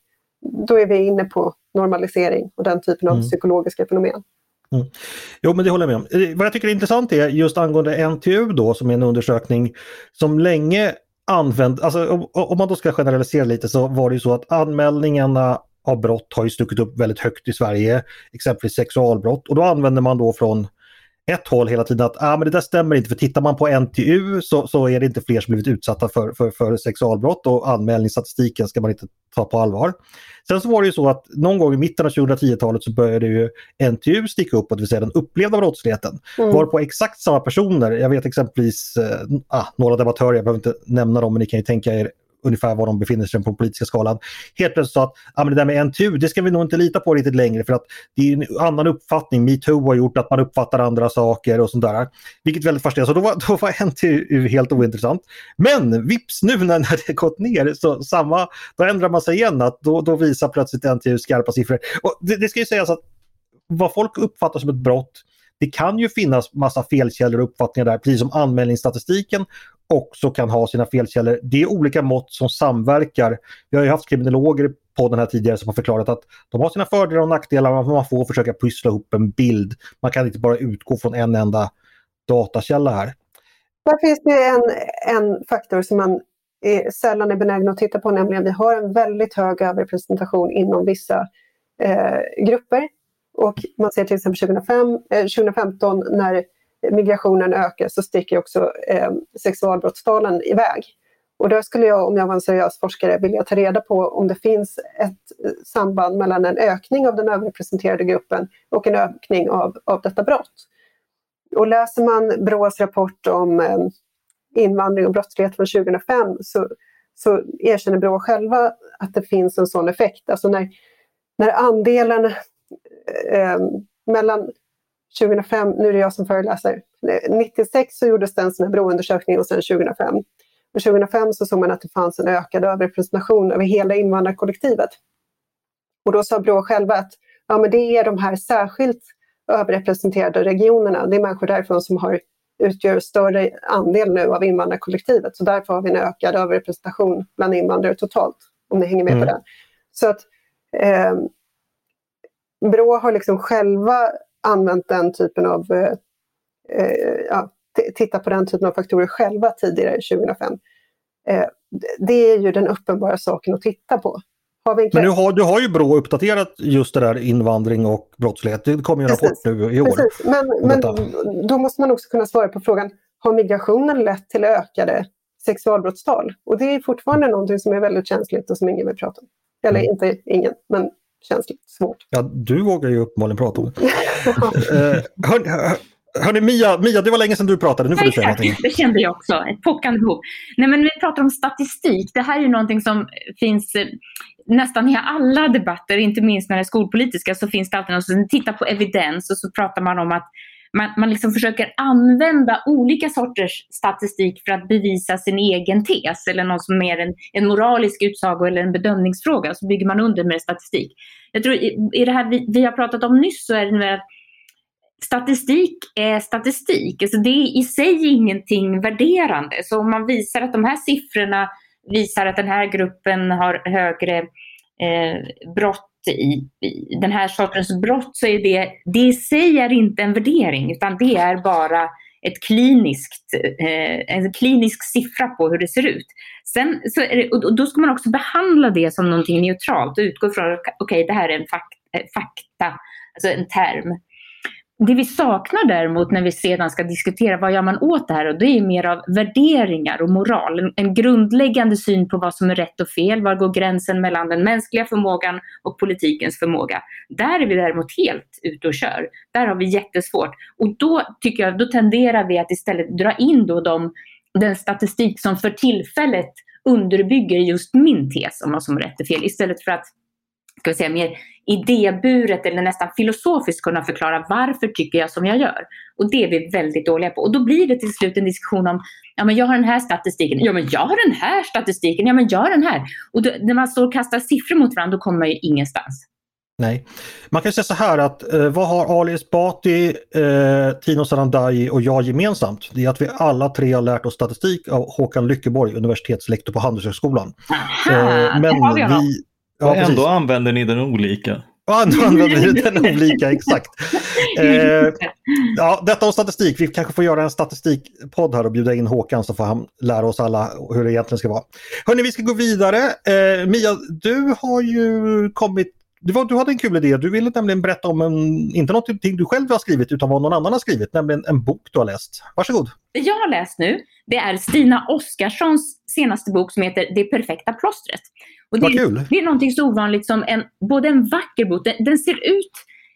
då är vi inne på normalisering och den typen av mm. psykologiska fenomen. Mm. Jo men det håller jag med om. Eh, vad jag tycker är intressant är just angående NTU då som är en undersökning som länge använt, alltså om, om man då ska generalisera lite så var det ju så att anmälningarna av brott har ju stuckit upp väldigt högt i Sverige, exempelvis sexualbrott och då använder man då från ett håll hela tiden att ah, men det där stämmer inte för tittar man på NTU så, så är det inte fler som blivit utsatta för, för, för sexualbrott och anmälningsstatistiken ska man inte ta på allvar. Sen så var det ju så att någon gång i mitten av 2010-talet så började ju NTU sticka upp, det vill säga den upplevda brottsligheten. Mm. Var på exakt samma personer, jag vet exempelvis eh, ah, några debattörer, jag behöver inte nämna dem men ni kan ju tänka er ungefär var de befinner sig på den politiska skalan. Helt plötsligt sa att ah, men det där med NTU, det ska vi nog inte lita på riktigt längre för att det är en annan uppfattning. Metoo har gjort att man uppfattar andra saker och sånt där. Vilket är väldigt fascinerande. Så då var, då var NTU helt ointressant. Men vips nu när, när det gått ner så samma, då ändrar man sig igen. Att då, då visar plötsligt NTU skarpa siffror. Och det, det ska ju sägas att vad folk uppfattar som ett brott det kan ju finnas massa felkällor och uppfattningar där, precis som anmälningsstatistiken också kan ha sina felkällor. Det är olika mått som samverkar. Vi har ju haft kriminologer på den här tidigare som har förklarat att de har sina fördelar och nackdelar, men man får försöka pyssla ihop en bild. Man kan inte bara utgå från en enda datakälla här. Där finns det en, en faktor som man är, sällan är benägen att titta på, nämligen vi har en väldigt hög överrepresentation inom vissa eh, grupper. Och man ser till exempel 2005, eh, 2015 när migrationen ökar så sticker också eh, sexualbrottstalen iväg. Och där skulle jag, om jag var en seriös forskare, vilja ta reda på om det finns ett eh, samband mellan en ökning av den överrepresenterade gruppen och en ökning av, av detta brott. Och läser man Brås rapport om eh, invandring och brottslighet från 2005 så, så erkänner Brå själva att det finns en sån effekt. Alltså när, när andelen eh, mellan 2005, nu är det jag som föreläser, 96 så gjordes det en sån här broundersökning och sen 2005. Och 2005 så såg man att det fanns en ökad överrepresentation över hela invandrarkollektivet. Och då sa Brå själva att ja, men det är de här särskilt överrepresenterade regionerna, det är människor därifrån som har, utgör större andel nu av invandrarkollektivet. Så därför har vi en ökad överrepresentation bland invandrare totalt, om ni hänger med mm. på det. Så att eh, Brå har liksom själva använt den typen av, eh, eh ja, titta på den typen av faktorer själva tidigare 2005. Eh, det är ju den uppenbara saken att titta på. Men nu har, du har ju Brå uppdaterat just det där invandring och brottslighet. Det kommer ju en rapport nu i år. Precis. Men, men då måste man också kunna svara på frågan, har migrationen lett till ökade sexualbrottstal? Och det är fortfarande någonting som är väldigt känsligt och som ingen vill prata om. Eller mm. inte ingen, men känns lite svårt. Ja, du vågar ju uppenbarligen prata om det. hör, hör, hörni, Mia, Mia, det var länge sedan du pratade. Nu får du säga någonting. Det kände jag också. Ett pockande behov. Nej, men vi pratar om statistik. Det här är ju någonting som finns eh, nästan i alla debatter, inte minst när det är skolpolitiska, så finns det alltid någon som tittar på evidens och så pratar man om att man, man liksom försöker använda olika sorters statistik för att bevisa sin egen tes eller något som är en, en moralisk utsago eller en bedömningsfråga. Så bygger man under med statistik. Jag tror i, i det här vi, vi har pratat om nyss så är det att statistik är statistik. Alltså det är i sig ingenting värderande. Så om man visar att de här siffrorna visar att den här gruppen har högre eh, brott i, i den här sortens brott så är det, det i sig är inte en värdering utan det är bara ett kliniskt, eh, en klinisk siffra på hur det ser ut. Sen så det, och då ska man också behandla det som någonting neutralt och utgå från att okay, det här är en fak, eh, fakta, alltså en term. Det vi saknar däremot när vi sedan ska diskutera vad gör man åt det här och det är mer av värderingar och moral. En, grundläggande syn på vad som är rätt och fel. Var går gränsen mellan den mänskliga förmågan och politikens förmåga? Där är vi däremot helt ute och kör. Där har vi jättesvårt. Och då tycker jag, då tenderar vi att istället dra in då de, den statistik som för tillfället underbygger just min tes om vad som är rätt och fel istället för att ska vi säga, mer idéburet eller nästan filosofiskt kunna förklara varför tycker jag som jag gör. Och det är vi väldigt dåliga på. Och då blir det till slut en diskussion om, ja men jag har den här statistiken, ja men jag har den här statistiken, ja men jag har den här. Och då, när man står och kastar siffror mot varandra då kommer man ju ingenstans. Nej. Man kan säga så här att eh, vad har Ali Esbati, eh, Tino Sanandaji och jag gemensamt? Det är att vi alla tre har lärt oss statistik av Håkan Lyckeborg, universitetslektor på Handelshögskolan. Aha, eh, men vi, ja, och ändå använder ni den olika. Ja, ändå använder vi den olika, exakt. Eh, ja, detta om statistik. Vi kanske får göra en statistikpodd här och bjuda in Håkan så får han lära oss alla hur det egentligen ska vara. Hörni, vi ska gå vidare. Eh, Mia, du har ju kommit du, var, du hade en kul idé. Du ville nämligen berätta om en, inte någonting du själv har skrivit utan vad någon annan har skrivit, nämligen en bok du har läst. Varsågod. Det jag har läst nu, det är Stina Oskarssons senaste bok som heter Det perfekta plåstret. Och det, vad kul. det är någonting så ovanligt som en, både en vacker bok, den, den, ser ut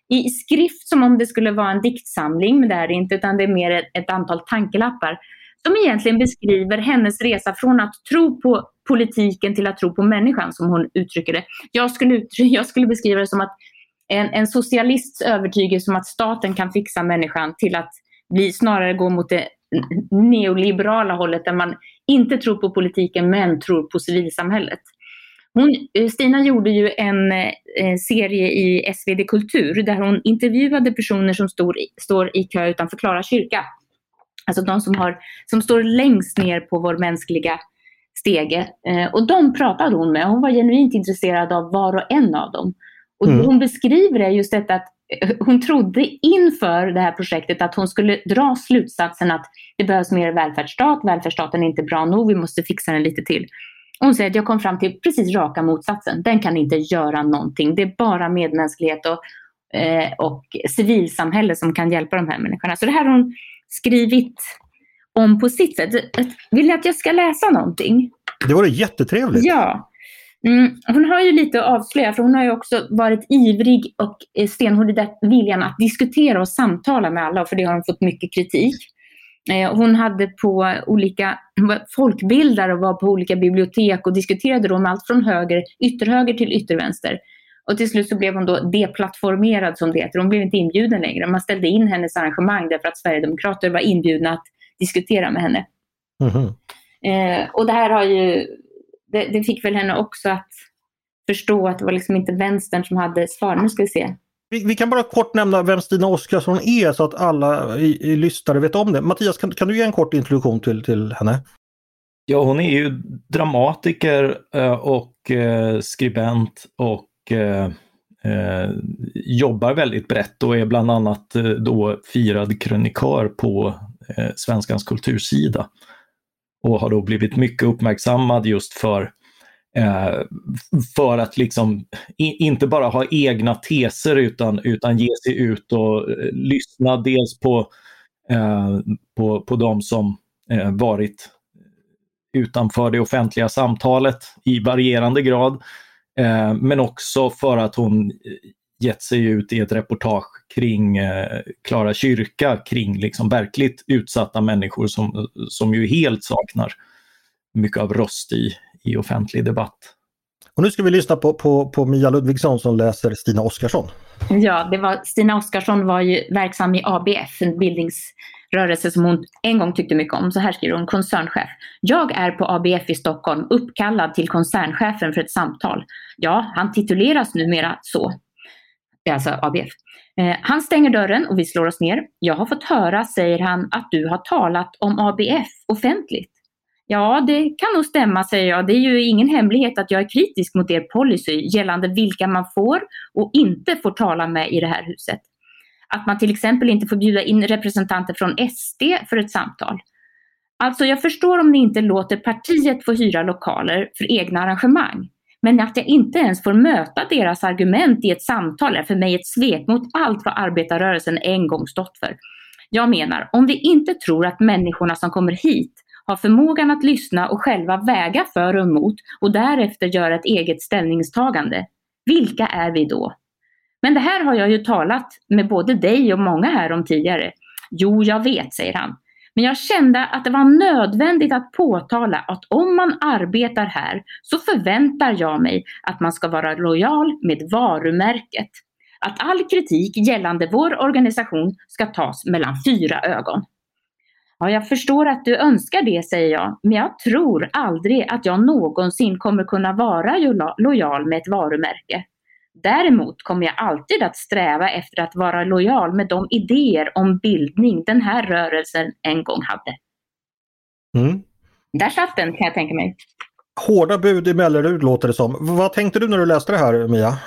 i skrift som om det skulle vara en diktsamling, men det är det inte, utan det är mer ett, ett antal tankelappar som egentligen beskriver hennes resa från att tro på politiken till att tro på människan, som hon uttrycker det. Jag skulle, jag skulle beskriva det som att en, en socialists övertygelse om att staten kan fixa människan till att bli, snarare gå mot det neoliberala hållet där man inte tror på politiken men tror på civilsamhället. Hon, Stina gjorde ju en eh, serie i SvD Kultur där hon intervjuade personer som stod, står i kö utanför Klara kyrka. Alltså de som, har, som står längst ner på vår mänskliga stege. Eh, och de pratade hon med. Hon var genuint intresserad av var och en av dem. Och mm. hon beskriver är just detta att eh, hon trodde inför det här projektet att hon skulle dra slutsatsen att det behövs mer välfärdsstat, välfärdsstaten är inte bra nog, vi måste fixa den lite till. Hon säger att jag kom fram till precis raka motsatsen. Den kan inte göra någonting. Det är bara medmänsklighet och, eh, och civilsamhälle som kan hjälpa de här människorna. Så det här har hon skrivit om på sitt sätt. Vill ni att jag ska läsa någonting? Det vore jättetrevligt. Ja. Mm, hon har ju lite att avslöja, för hon har ju också varit ivrig och stenhård i viljan att diskutera och samtala med alla, och för det har hon fått mycket kritik. Eh, hon hade på olika folkbildare och var på olika bibliotek och diskuterade då om allt från höger, ytterhöger till yttervänster. Och till slut så blev hon då deplattformerad som det heter. Hon blev inte inbjuden längre. Man ställde in hennes arrangemang därför att Sverigedemokrater var inbjudna att diskutera med henne. Mm-hmm. Eh, och det här har ju, det, det, fick väl henne också att förstå att det var liksom inte vänstern som hade svar. Nu ska vi se. Vi, vi kan bara kort nämna vem Stina Oskarsson är så att alla eh, i, i lyssnare vet om det. Mattias, kan, kan du ge en kort introduktion till, till henne? Ja, hon är ju dramatiker eh, och eh, skribent och jobbar väldigt brett och är bland annat då firad krönikör på Svenskans kultursida. Och har då blivit mycket uppmärksammad just för Eh, för att liksom inte bara ha egna teser utan, utan ge sig ut och eh, lyssna dels på, eh, på, på de som eh, varit utanför det offentliga samtalet i varierande grad Eh, men också för att hon eh, gett sig ut i ett reportage kring eh, Klara kyrka, kring liksom verkligt utsatta människor som, som ju helt saknar mycket av röst i, i offentlig debatt. Och nu ska vi lyssna på, på, på Mia Ludvigsson som läser Stina Oskarsson. Ja, det var, Stina Oskarsson var ju verksam i ABF, en bildningsrörelse som hon en gång tyckte mycket om. Så här skriver hon, koncernchef. Jag är på ABF i Stockholm uppkallad till koncernchefen för ett samtal. Ja, han tituleras numera så. Det är alltså ABF. Eh, han stänger dörren och vi slår oss ner. Jag har fått höra, säger han, att du har talat om ABF offentligt. Ja, det kan nog stämma, säger jag. Det är ju ingen hemlighet att jag är kritisk mot er policy gällande vilka man får och inte får tala med i det här huset. Att man till exempel inte får bjuda in representanter från SD för ett samtal. Alltså, jag förstår om ni inte låter partiet få hyra lokaler för egna arrangemang. Men att jag inte ens får möta deras argument i ett samtal är för mig ett svek mot allt vad arbetarrörelsen en gång stått för. Jag menar, om vi inte tror att människorna som kommer hit har förmågan att lyssna och själva väga för och emot och därefter göra ett eget ställningstagande. Vilka är vi då? Men det här har jag ju talat med både dig och många här om tidigare. Jo, jag vet, säger han. Men jag kände att det var nödvändigt att påtala att om man arbetar här så förväntar jag mig att man ska vara lojal med varumärket. Att all kritik gällande vår organisation ska tas mellan fyra ögon. Ja, jag förstår att du önskar det, säger jag, men jag tror aldrig att jag någonsin kommer kunna vara lojal med ett varumärke. Däremot kommer jag alltid att sträva efter att vara lojal med de idéer om bildning den här rörelsen en gång hade. Mm. Där satt den kan jag tänka mig. Hårda bud i Mellerud låter det som. Vad tänkte du när du läste det här Mia?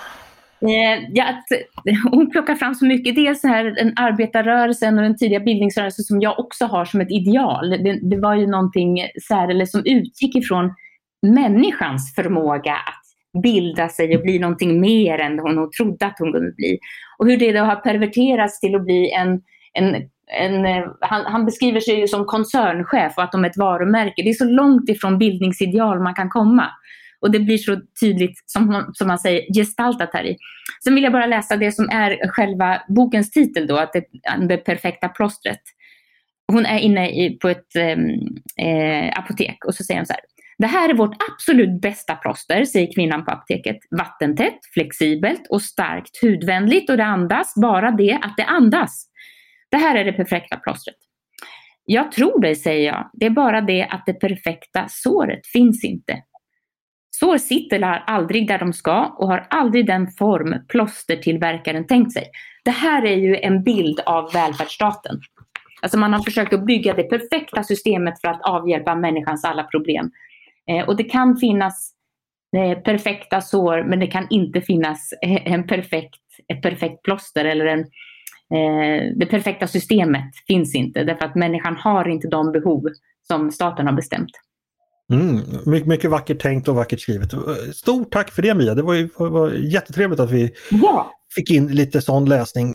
Eh, ja, att, eh, hon plockar fram så mycket. Dels så här, den arbetarrörelsen och den tidiga bildningsrörelsen som jag också har som ett ideal. Det, det var ju någonting särskilt som utgick ifrån människans förmåga att bilda sig och bli någonting mer än hon trodde att hon kunde bli. Och hur det då har perverterats till att bli en, en, en eh, han, han, beskriver sig ju som koncernchef och att de är ett varumärke. Det är så långt ifrån bildningsideal man kan komma. Och det blir så tydligt, som, som man säger, gestaltat här i. Sen vill jag bara läsa det som är själva bokens titel då, att det, det perfekta plåstret. Hon är inne i, på ett ehm, eh, apotek och så säger hon så här. Det här är vårt absolut bästa plåster, säger kvinnan på apoteket. Vattentätt, flexibelt och starkt hudvänligt och det andas bara det att det andas. Det här är det perfekta plåstret. Jag tror dig, säger jag. Det är bara det att det perfekta såret finns inte. Sår sitter aldrig där de ska och har aldrig den form plåstertillverkaren tänkt sig. Det här är ju en bild av välfärdsstaten. Alltså man har försökt att bygga det perfekta systemet för att avhjälpa människans alla problem. Eh, och det kan finnas eh, perfekta sår men det kan inte finnas eh, en perfekt, ett perfekt plåster eller en, eh, det perfekta systemet finns inte därför att människan har inte de behov som staten har bestämt. Mm, mycket, mycket vackert tänkt och vackert skrivet. Stort tack för det Mia, det var, ju, var jättetrevligt att vi ja. fick in lite sån läsning.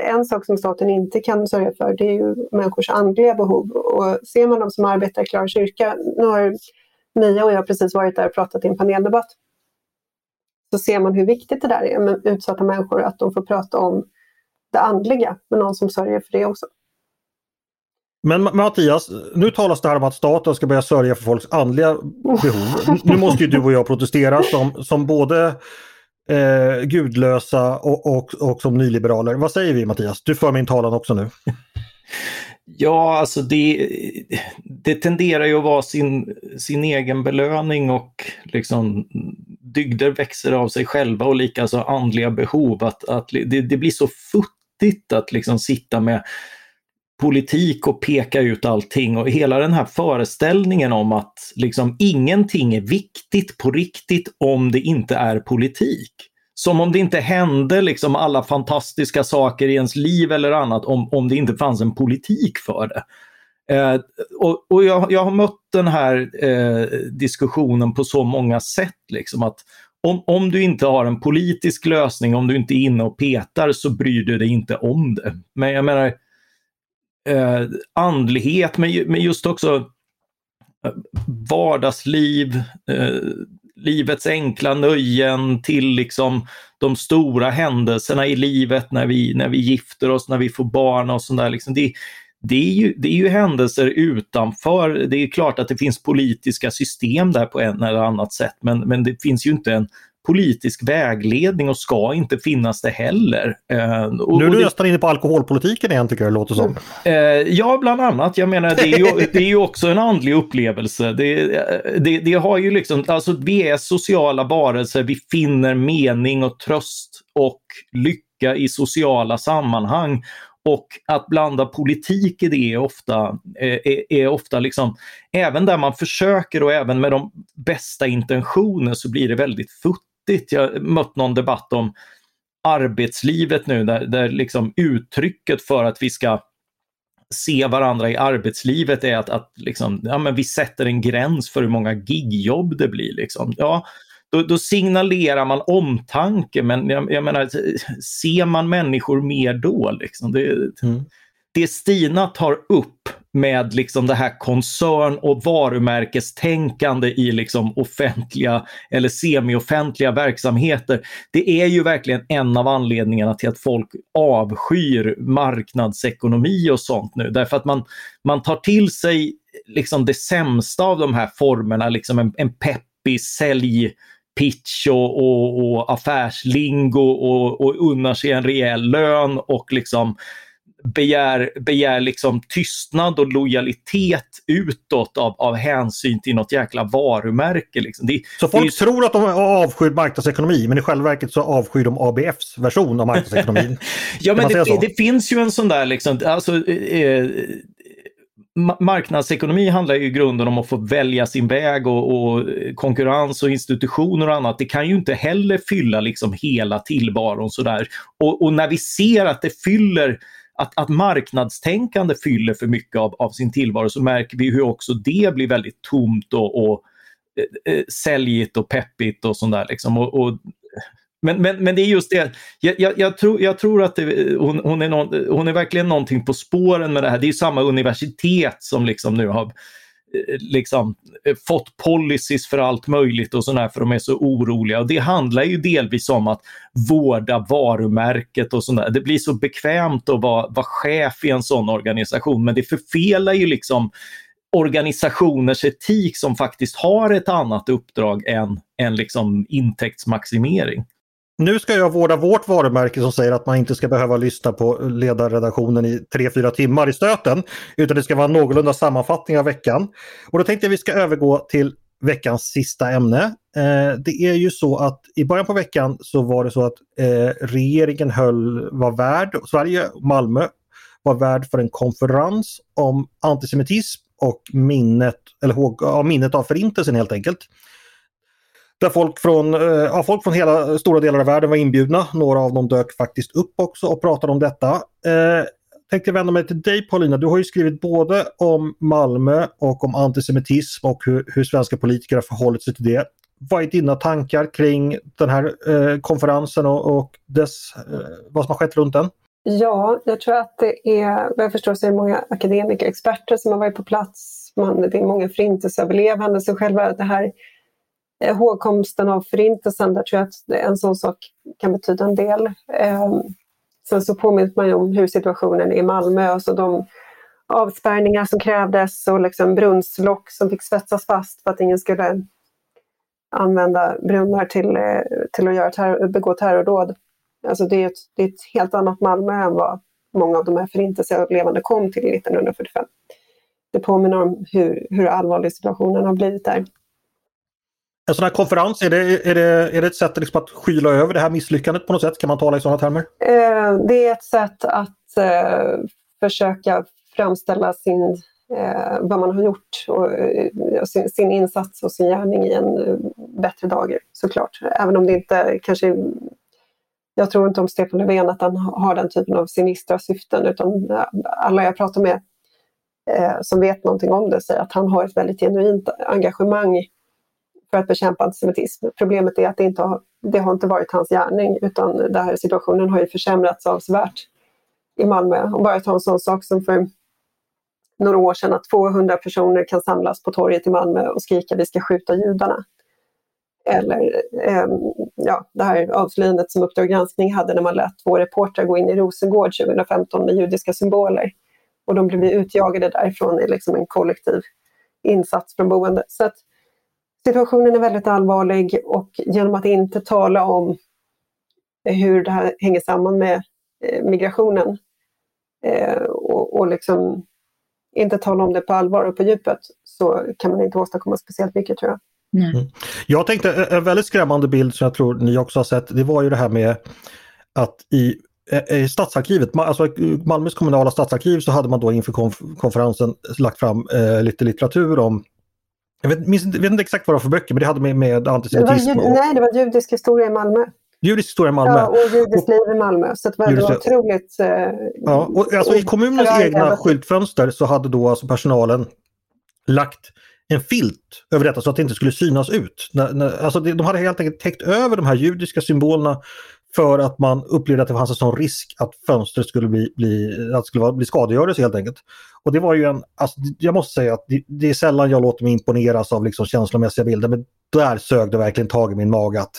En sak som staten inte kan sörja för det är ju människors andliga behov. Och ser man dem som arbetar i Klara kyrka, nu har Mia och jag precis varit där och pratat i en paneldebatt, så ser man hur viktigt det där är med utsatta människor, att de får prata om det andliga med någon som sörjer för det också. Men Mattias, nu talas det här om att staten ska börja sörja för folks andliga behov. Nu måste ju du och jag protestera som, som både eh, gudlösa och, och, och som nyliberaler. Vad säger vi Mattias? Du för min talan också nu. Ja, alltså det, det tenderar ju att vara sin, sin egen belöning och liksom dygder växer av sig själva och likaså andliga behov. Att, att det, det blir så futtigt att liksom sitta med politik och peka ut allting och hela den här föreställningen om att liksom ingenting är viktigt på riktigt om det inte är politik. Som om det inte hände liksom alla fantastiska saker i ens liv eller annat om, om det inte fanns en politik för det. Eh, och, och jag, jag, har mött den här eh, diskussionen på så många sätt. Liksom, att om, om du inte har en politisk lösning, om du inte är inne och petar så bryr du dig inte om det. Men jag menar, eh, andlighet, men, men just också eh, vardagsliv, eh, livets enkla nöjen till liksom de stora händelserna i livet när vi, när vi gifter oss, när vi får barn och sånt Liksom det, det, är ju, det är ju händelser utanför. Det är klart att det finns politiska system där på en eller annat sätt men, men det finns ju inte en politisk vägledning och ska inte finnas det heller. Eh, och, nu är du nästan inne på alkoholpolitiken igen tycker jag det låter som. Eh, ja, bland annat. Jag menar, det är ju, det är ju också en andlig upplevelse. Det, det, det, har ju liksom, alltså vi är sociala varelser, vi finner mening och tröst och lycka i sociala sammanhang. Och att blanda politik i det är ofta, eh, är, är, ofta liksom, även där man försöker och även med de bästa intentioner så blir det väldigt futtigt vettigt. Jag mött någon debatt om arbetslivet nu där, där liksom uttrycket för att vi ska se varandra i arbetslivet är att, att liksom, ja, men vi sätter en gräns för hur många gigjobb det blir. Liksom. Ja, då, då signalerar man omtanke men jag, jag, menar, ser man människor mer då? Liksom? Det, mm. det Stina tar upp med liksom det här koncern och varumärkestänkande i liksom offentliga eller semioffentliga verksamheter. Det är ju verkligen en av anledningarna till att folk avskyr marknadsekonomi och sånt nu. Därför att man, man tar till sig liksom det sämsta av de här formerna, liksom en, en peppig säljpitch och, och, och affärslingo och, och unnar sig en rejäl lön och liksom begär, begär liksom tystnad och lojalitet utåt av, av hänsyn till något jäkla varumärke. Liksom. Det, så folk det, tror att de avskyr marknadsekonomi men i själva verket så avskyr de ABFs version av marknadsekonomin? ja men det, det, finns ju en sån där liksom, alltså, eh, marknadsekonomi handlar ju i grunden om att få välja sin väg och, och, konkurrens och institutioner och annat. Det kan ju inte heller fylla liksom hela tillvaron sådär. Och, och när vi ser att det fyller att, att marknadstänkande fyller för mycket av, av sin tillvaro så märker vi hur också det blir väldigt tomt och, och eh, eh säljigt och peppigt och sånt Liksom. Och, och, men, men, men det är just det, jag, jag, jag tror, jag tror att det, hon, hon, är någon, hon är verkligen någonting på spåren med det här. Det är samma universitet som liksom nu har Eh, liksom, eh, fått policies för allt möjligt och sådär för de är så oroliga. Och det handlar ju delvis om att vårda varumärket och sådär. Det blir så bekvämt att vara, vara chef i en sån organisation men det förfelar ju liksom organisationers etik som faktiskt har ett annat uppdrag än, än liksom intäktsmaximering. Nu ska jag vårda vårt varumärke som säger att man inte ska behöva lyssna på ledarredaktionen i 3-4 timmar i stöten. Utan det ska vara en någorlunda sammanfattning av veckan. Och då tänkte jag att vi ska övergå till veckans sista ämne. Eh, det är ju så att i början på veckan så var det så att eh, regeringen höll, var värd, Sverige, Malmö, var värd för en konferens om antisemitism och minnet, eller, ja, minnet av förintelsen helt enkelt. Där folk från, eh, ja, folk från hela stora delar av världen var inbjudna. Några av dem dök faktiskt upp också och pratade om detta. Eh, tänkte vända mig till dig Paulina. Du har ju skrivit både om Malmö och om antisemitism och hur, hur svenska politiker har förhållit sig till det. Vad är dina tankar kring den här eh, konferensen och, och dess, eh, vad som har skett runt den? Ja, jag tror att det är, vad jag förstår så är det många akademiker, experter som har varit på plats. Man, det är många förintelseöverlevande, så själva det här Eh, hågkomsten av förintelsen, där tror jag att en sån sak kan betyda en del. Ehm, sen så påminner man ju om hur situationen är i Malmö, alltså de avspärrningar som krävdes och liksom brunnslock som fick svetsas fast för att ingen skulle använda brunnar till, eh, till att göra terror, begå terrordåd. Alltså det är, ett, det är ett helt annat Malmö än vad många av de här förintelseöverlevande kom till 1945. Det påminner om hur, hur allvarlig situationen har blivit där. En sån här konferens, är det, är det, är det ett sätt liksom att skyla över det här misslyckandet på något sätt? Kan man tala i sådana termer? Eh, det är ett sätt att eh, försöka framställa sin, eh, vad man har gjort och eh, sin, sin, insats och sin gärning i en eh, bättre dager såklart. Även om det inte kanske jag tror inte om Stefan Löfven att han har den typen av sinistra syften utan eh, alla jag pratar med eh, som vet någonting om det säger att han har ett väldigt genuint engagemang för att bekämpa antisemitism. Problemet är att det inte har, det har inte varit hans gärning utan den här situationen har ju försämrats avsevärt i Malmö. Och bara ta en sån sak som för några år sedan att 200 personer kan samlas på torget i Malmö och skrika vi ska skjuta judarna. Eller eh, ja, det här avslöjandet som Uppdrag granskning hade när man lät två reportrar gå in i Rosengård 2015 med judiska symboler. Och de blev utjagade därifrån i liksom en kollektiv insats från boende. Så att situationen är väldigt allvarlig och genom att inte tala om hur det här hänger samman med eh, migrationen eh, och, och liksom inte tala om det på allvar och på djupet så kan man inte åstadkomma speciellt mycket tror jag. Mm. Jag tänkte en väldigt skrämmande bild som jag tror ni också har sett, det var ju det här med att i, eh, i stadsarkivet, alltså Malmös kommunala stadsarkiv så hade man då inför konferensen lagt fram eh, lite litteratur om jag vet, minns, vet inte exakt vad det var för böcker, men det hade med, med antisemitism det var, Nej, det var judisk historia i Malmö. Judisk historia i Malmö. Ja, och judiskt liv i Malmö. Så det var, det var otroligt... Eh, ja, och alltså, I kommunens egna skyltfönster så hade då alltså personalen lagt en filt över detta så att det inte skulle synas ut. Alltså de hade helt enkelt täckt över de här judiska symbolerna för att man upplevde att det fanns en sån risk att fönstret skulle bli, bli, att skulle bli skadegörelse helt enkelt. Och det var ju en, alltså, jag måste säga att det, det är sällan jag låter mig imponeras av liksom känslomässiga bilder men där sög det verkligen tag i min mage att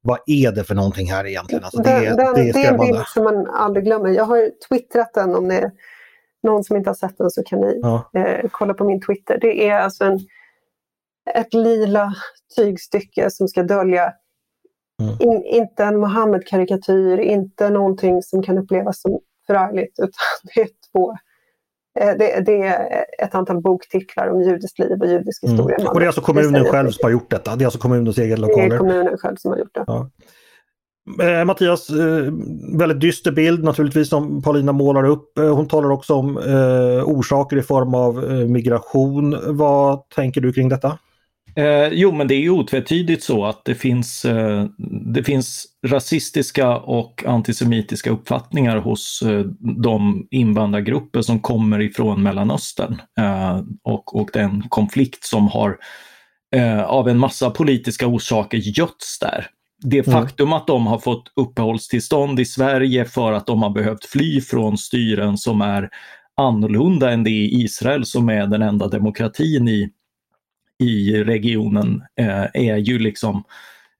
vad är det för någonting här egentligen? Alltså, det, den, den, det är skrämmande. Det är en bild som man aldrig glömmer. Jag har twittrat den om det är någon som inte har sett den så kan ni ja. eh, kolla på min Twitter. Det är alltså en, ett lila tygstycke som ska dölja Mm. In, inte en Mohammed-karikatyr, inte någonting som kan upplevas som förargligt utan det är två eh, det, det, är ett antal boktitlar om judiskt liv och judisk mm. historia. Mm. Och det är alltså kommunen själv som har gjort detta? Det är alltså kommunens egen lokaler? Det är kommunen själv som har gjort det. Ja. Eh, Mattias, eh, väldigt dyster bild naturligtvis som Paulina målar upp. Eh, hon talar också om eh, orsaker i form av eh, migration. Vad tänker du kring detta? Eh, jo, men det är ju otvetydigt så att det finns, eh, det finns rasistiska och antisemitiska uppfattningar hos eh, de invandrargrupper som kommer ifrån Mellanöstern eh, och, och den konflikt som har eh, av en massa politiska orsaker götts där. Det mm. faktum att de har fått uppehållstillstånd i Sverige för att de har behövt fly från styren som är annorlunda än det i Israel som är den enda demokratin i i regionen eh, är ju liksom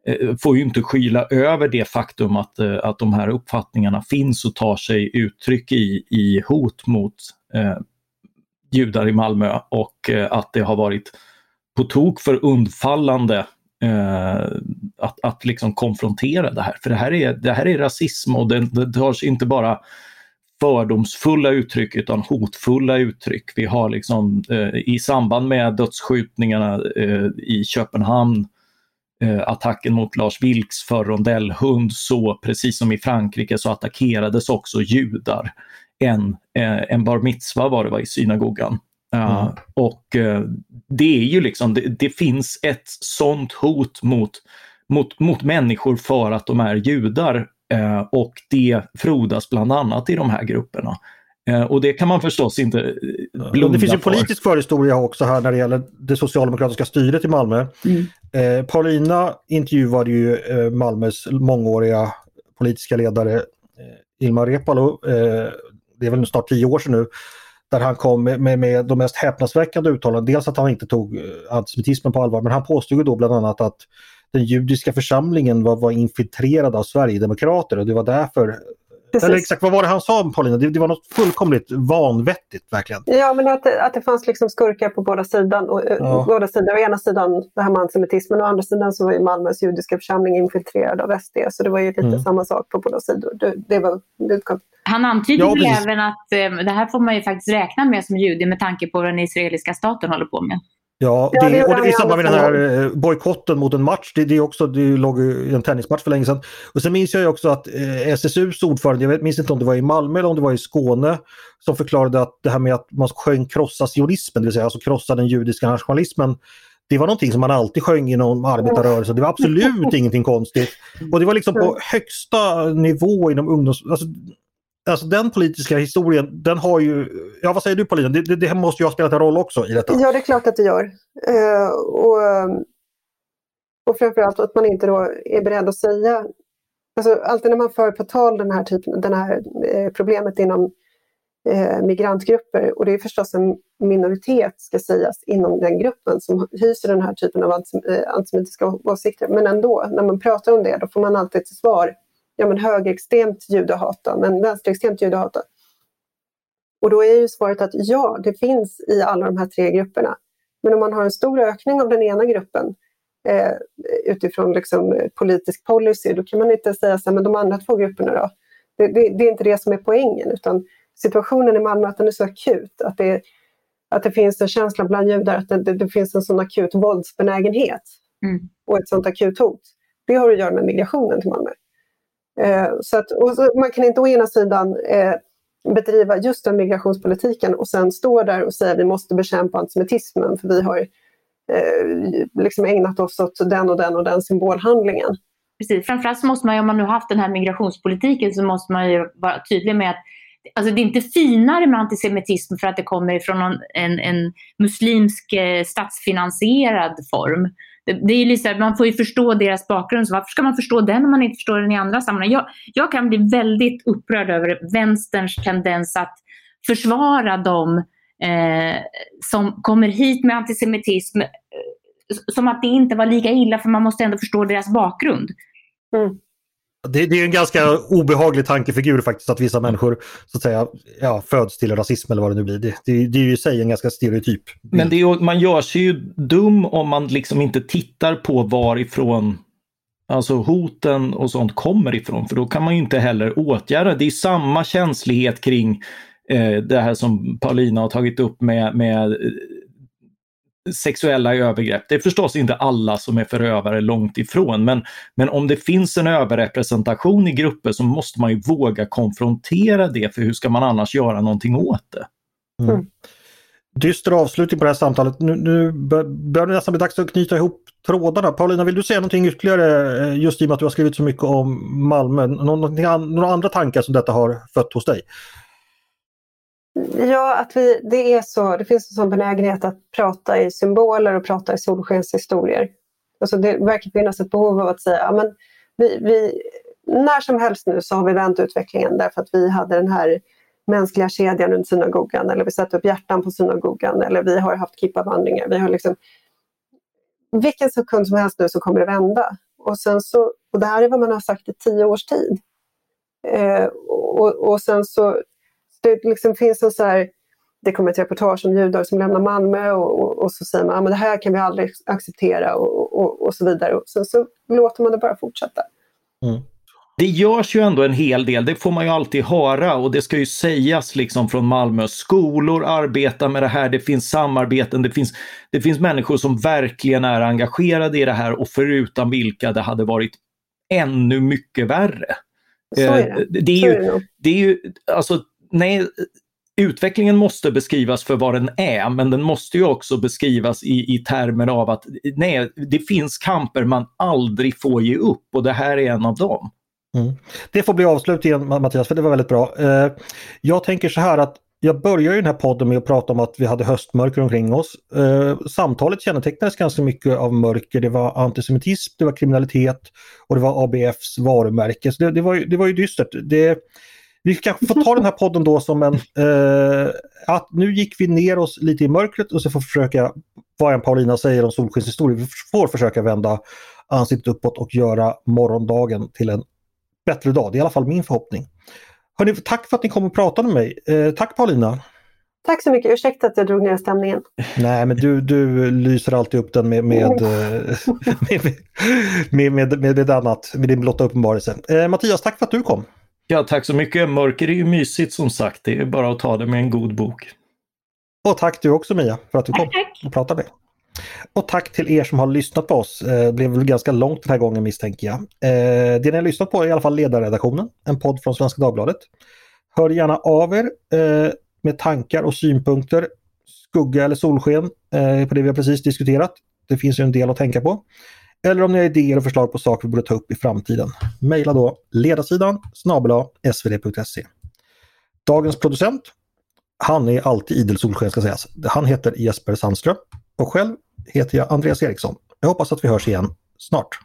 eh, får ju inte skyla över det faktum att, eh, att de här uppfattningarna finns och tar sig uttryck i, i hot mot eh, judar i Malmö och eh, att det har varit på tok för undfallande eh, att, att liksom konfrontera det här. För det här är, det här är rasism och det, det tar sig inte bara fördomsfulla uttryck utan hotfulla uttryck. Vi har liksom eh, i samband med dödsskjutningarna eh, i Köpenhamn, eh, attacken mot Lars Vilks för rondellhund, så precis som i Frankrike så attackerades också judar. En, eh, en bar mitzva var det var i synagogan. Uh, mm. Och uh, det är ju liksom, det, det, finns ett sånt hot mot, mot, mot människor för att de är judar Eh, och det frodas bland annat i de här grupperna. Eh, och det kan man förstås inte eh, blunda Det finns ju politisk för. förhistoria också här när det gäller det socialdemokratiska styret i Malmö. Mm. Eh, Paulina intervjuade ju eh, Malmös mångåriga politiska ledare eh, Ilmar Reepalu, eh, det är väl snart tio år sedan nu, där han kom med, med, med de mest häpnadsväckande uttalanden. Dels att han inte tog antisemitismen på allvar, men han påstod då bland annat att den judiska församlingen var, var infiltrerad av Sverigedemokrater och det var därför Precis. Eller exakt vad var det han sa Paulina? Det, det, var något fullkomligt vanvettigt verkligen. Ja men att, att det fanns liksom skurkar på båda sidan. Och, ja. båda sidor. Å ena sidan det här med antisemitismen och å andra sidan så var ju Malmös judiska församling infiltrerad av SD. Så det var ju lite mm. samma sak på båda sidor. Det, det var, det han antyder ja, väl även att eh, det här får man ju faktiskt räkna med som jude med tanke på vad den israeliska staten håller på med. Ja, det, det och det, i samband med den här eh, bojkotten mot en match, det, det, är också, det låg i en tennismatch för länge sedan. Och sen minns jag ju också att eh, SSUs ordförande, jag vet, minns inte om det var i Malmö eller om det var i Skåne, som förklarade att det här med att man sjöng krossa sionismen, det vill säga alltså krossa den judiska nationalismen, det var någonting som man alltid sjöng inom arbetarrörelsen. Det var absolut ingenting konstigt. Och det var liksom på högsta nivå inom ungdoms... Alltså, alltså den politiska historien, den har ju... Ja, vad säger du Paulina? Det, det, det måste ju ha spelat en roll också i detta. Ja, det är klart att det gör. Eh, och, och framförallt att man inte då är beredd att säga... Alltså, alltid när man för på tal den här, typen, den här eh, problemet inom eh, migrantgrupper, och det är förstås en minoritet, ska sägas, inom den gruppen som hyser den här typen av eh, antisemitiska åsikter. Men ändå, när man pratar om det, då får man alltid till svar ja, men högerextremt judehata, men vänsterextremt judehata. Och då är ju svaret att ja, det finns i alla de här tre grupperna. Men om man har en stor ökning av den ena gruppen eh, utifrån liksom, politisk policy, då kan man inte säga så här, men de andra två grupperna då? Det, det, det, är inte det som är poängen, utan situationen i Malmö att den är så akut, att det, att det finns en känsla bland judar att det, det finns en sån akut våldsbenägenhet mm. och ett sånt akut hot. Det har att göra med migrationen till Malmö. Eh, så att, så man kan inte å ena sidan eh, bedriva just den migrationspolitiken och sen stå där och säga att vi måste bekämpa antisemitismen för vi har eh, liksom ägnat oss åt den och den och den symbolhandlingen. Precis, framförallt så måste man ju, om man nu haft den här migrationspolitiken så måste man ju vara tydlig med att Alltså det är inte finare med antisemitism för att det kommer från en, en muslimsk eh, statsfinansierad form det är liksom, man får ju förstå deras bakgrund, så varför ska man förstå den om man inte förstår den i andra sammanhang? Jag, jag kan bli väldigt upprörd över vänsterns tendens att försvara dem eh, som kommer hit med antisemitism, eh, som att det inte var lika illa, för man måste ändå förstå deras bakgrund. Mm. Det, det, är en ganska obehaglig tankefigur faktiskt att vissa människor så att säga, ja, föds till rasism eller vad det nu blir. Det, det, det är ju i sig en ganska stereotyp. Men är, man gör sig ju dum om man liksom inte tittar på varifrån alltså hoten och sånt kommer ifrån. För då kan man ju inte heller åtgärda. Det är samma känslighet kring eh, det här som Paulina har tagit upp med, med sexuella övergrepp. Det är förstås inte alla som är förövare långt ifrån, men, men om det finns en överrepresentation i grupper så måste man ju våga konfrontera det, för hur ska man annars göra någonting åt det? Mm. mm. Dyster avslutning på det här samtalet. Nu, nu börjar det nästan bli dags att knyta ihop trådarna. Paulina, vill du säga någonting ytterligare eh, just i och med att du har skrivit så mycket om Malmö? några andra tankar som detta har fött hos dig? Ja, att vi, det, är så, det finns en sån benägenhet att prata i symboler och prata i solskenshistorier. Alltså det verkar finnas ett behov av att säga ja, men vi, vi, när som helst nu så har vi vänt utvecklingen därför att vi hade den här mänskliga kedjan runt synagogan eller vi satte upp hjärtan på synagogan eller vi har haft kippavandringar. Vi har liksom, vilken sekund som helst nu så kommer det vända. Och, sen så, och det här är vad man har sagt i tio års tid. Eh, och, och sen så det liksom finns en så här, det kommer ett reportage om judar som lämnar Malmö och, och, och så säger man att ah, det här kan vi aldrig acceptera och, och, och så vidare. Och sen så låter man det bara fortsätta. Mm. Det görs ju ändå en hel del, det får man ju alltid höra och det ska ju sägas liksom från Malmö. Skolor arbetar med det här, det finns samarbeten, det finns, det finns människor som verkligen är engagerade i det här och förutan vilka det hade varit ännu mycket värre. Så är det. Det är, ju, det är ju, alltså nej, utvecklingen måste beskrivas för vad den är, men den måste ju också beskrivas i, i termer av att nej, det finns kamper man aldrig får ge upp och det här är en av dem. Mm. Det får bli avslut igen Mattias, för det var väldigt bra. Eh, jag tänker så här att jag började den här podden med att prata om att vi hade höstmörker omkring oss. Eh, samtalet kännetecknades ganska mycket av mörker. Det var antisemitism, det var kriminalitet och det var ABFs varumärke. Så det, det var, ju, det var ju dystert. Det, vi kanske får ta den här podden då som en... Eh, att nu gick vi ner oss lite i mörkret och så får vi försöka, vad en Paulina säger om solskenshistoria, vi får försöka vända ansiktet uppåt och göra morgondagen till en bättre dag. Det är i alla fall min förhoppning. Hörrni, tack för att ni kom och pratade med mig. Eh, tack Paulina! Tack så mycket, ursäkta att jag drog ner stämningen. Nej men du, du lyser alltid upp den med, med, oh. med, med, med, med, annat, med din blotta uppenbarelse. Eh, Mattias, tack för att du kom! Ja, tack så mycket. Mörker är ju mysigt som sagt. Det är bara att ta det med en god bok. Och tack du också Mia för att du kom och pratade med. Och tack till er som har lyssnat på oss. Eh, det blev väl ganska långt den här gången misstänker jag. Eh, det ni har lyssnat på är i alla fall Ledarredaktionen, en podd från Svenska Dagbladet. Hör gärna av er eh, med tankar och synpunkter, skugga eller solsken på det vi har precis diskuterat. Det finns ju en del att tänka på. Eller om ni har idéer och förslag på saker vi borde ta upp i framtiden. Mejla då ledarsidan snabel svd.se. Dagens producent, han är alltid idel solsken ska sägas. Han heter Jesper Sandström och själv heter jag Andreas Eriksson. Jag hoppas att vi hörs igen snart.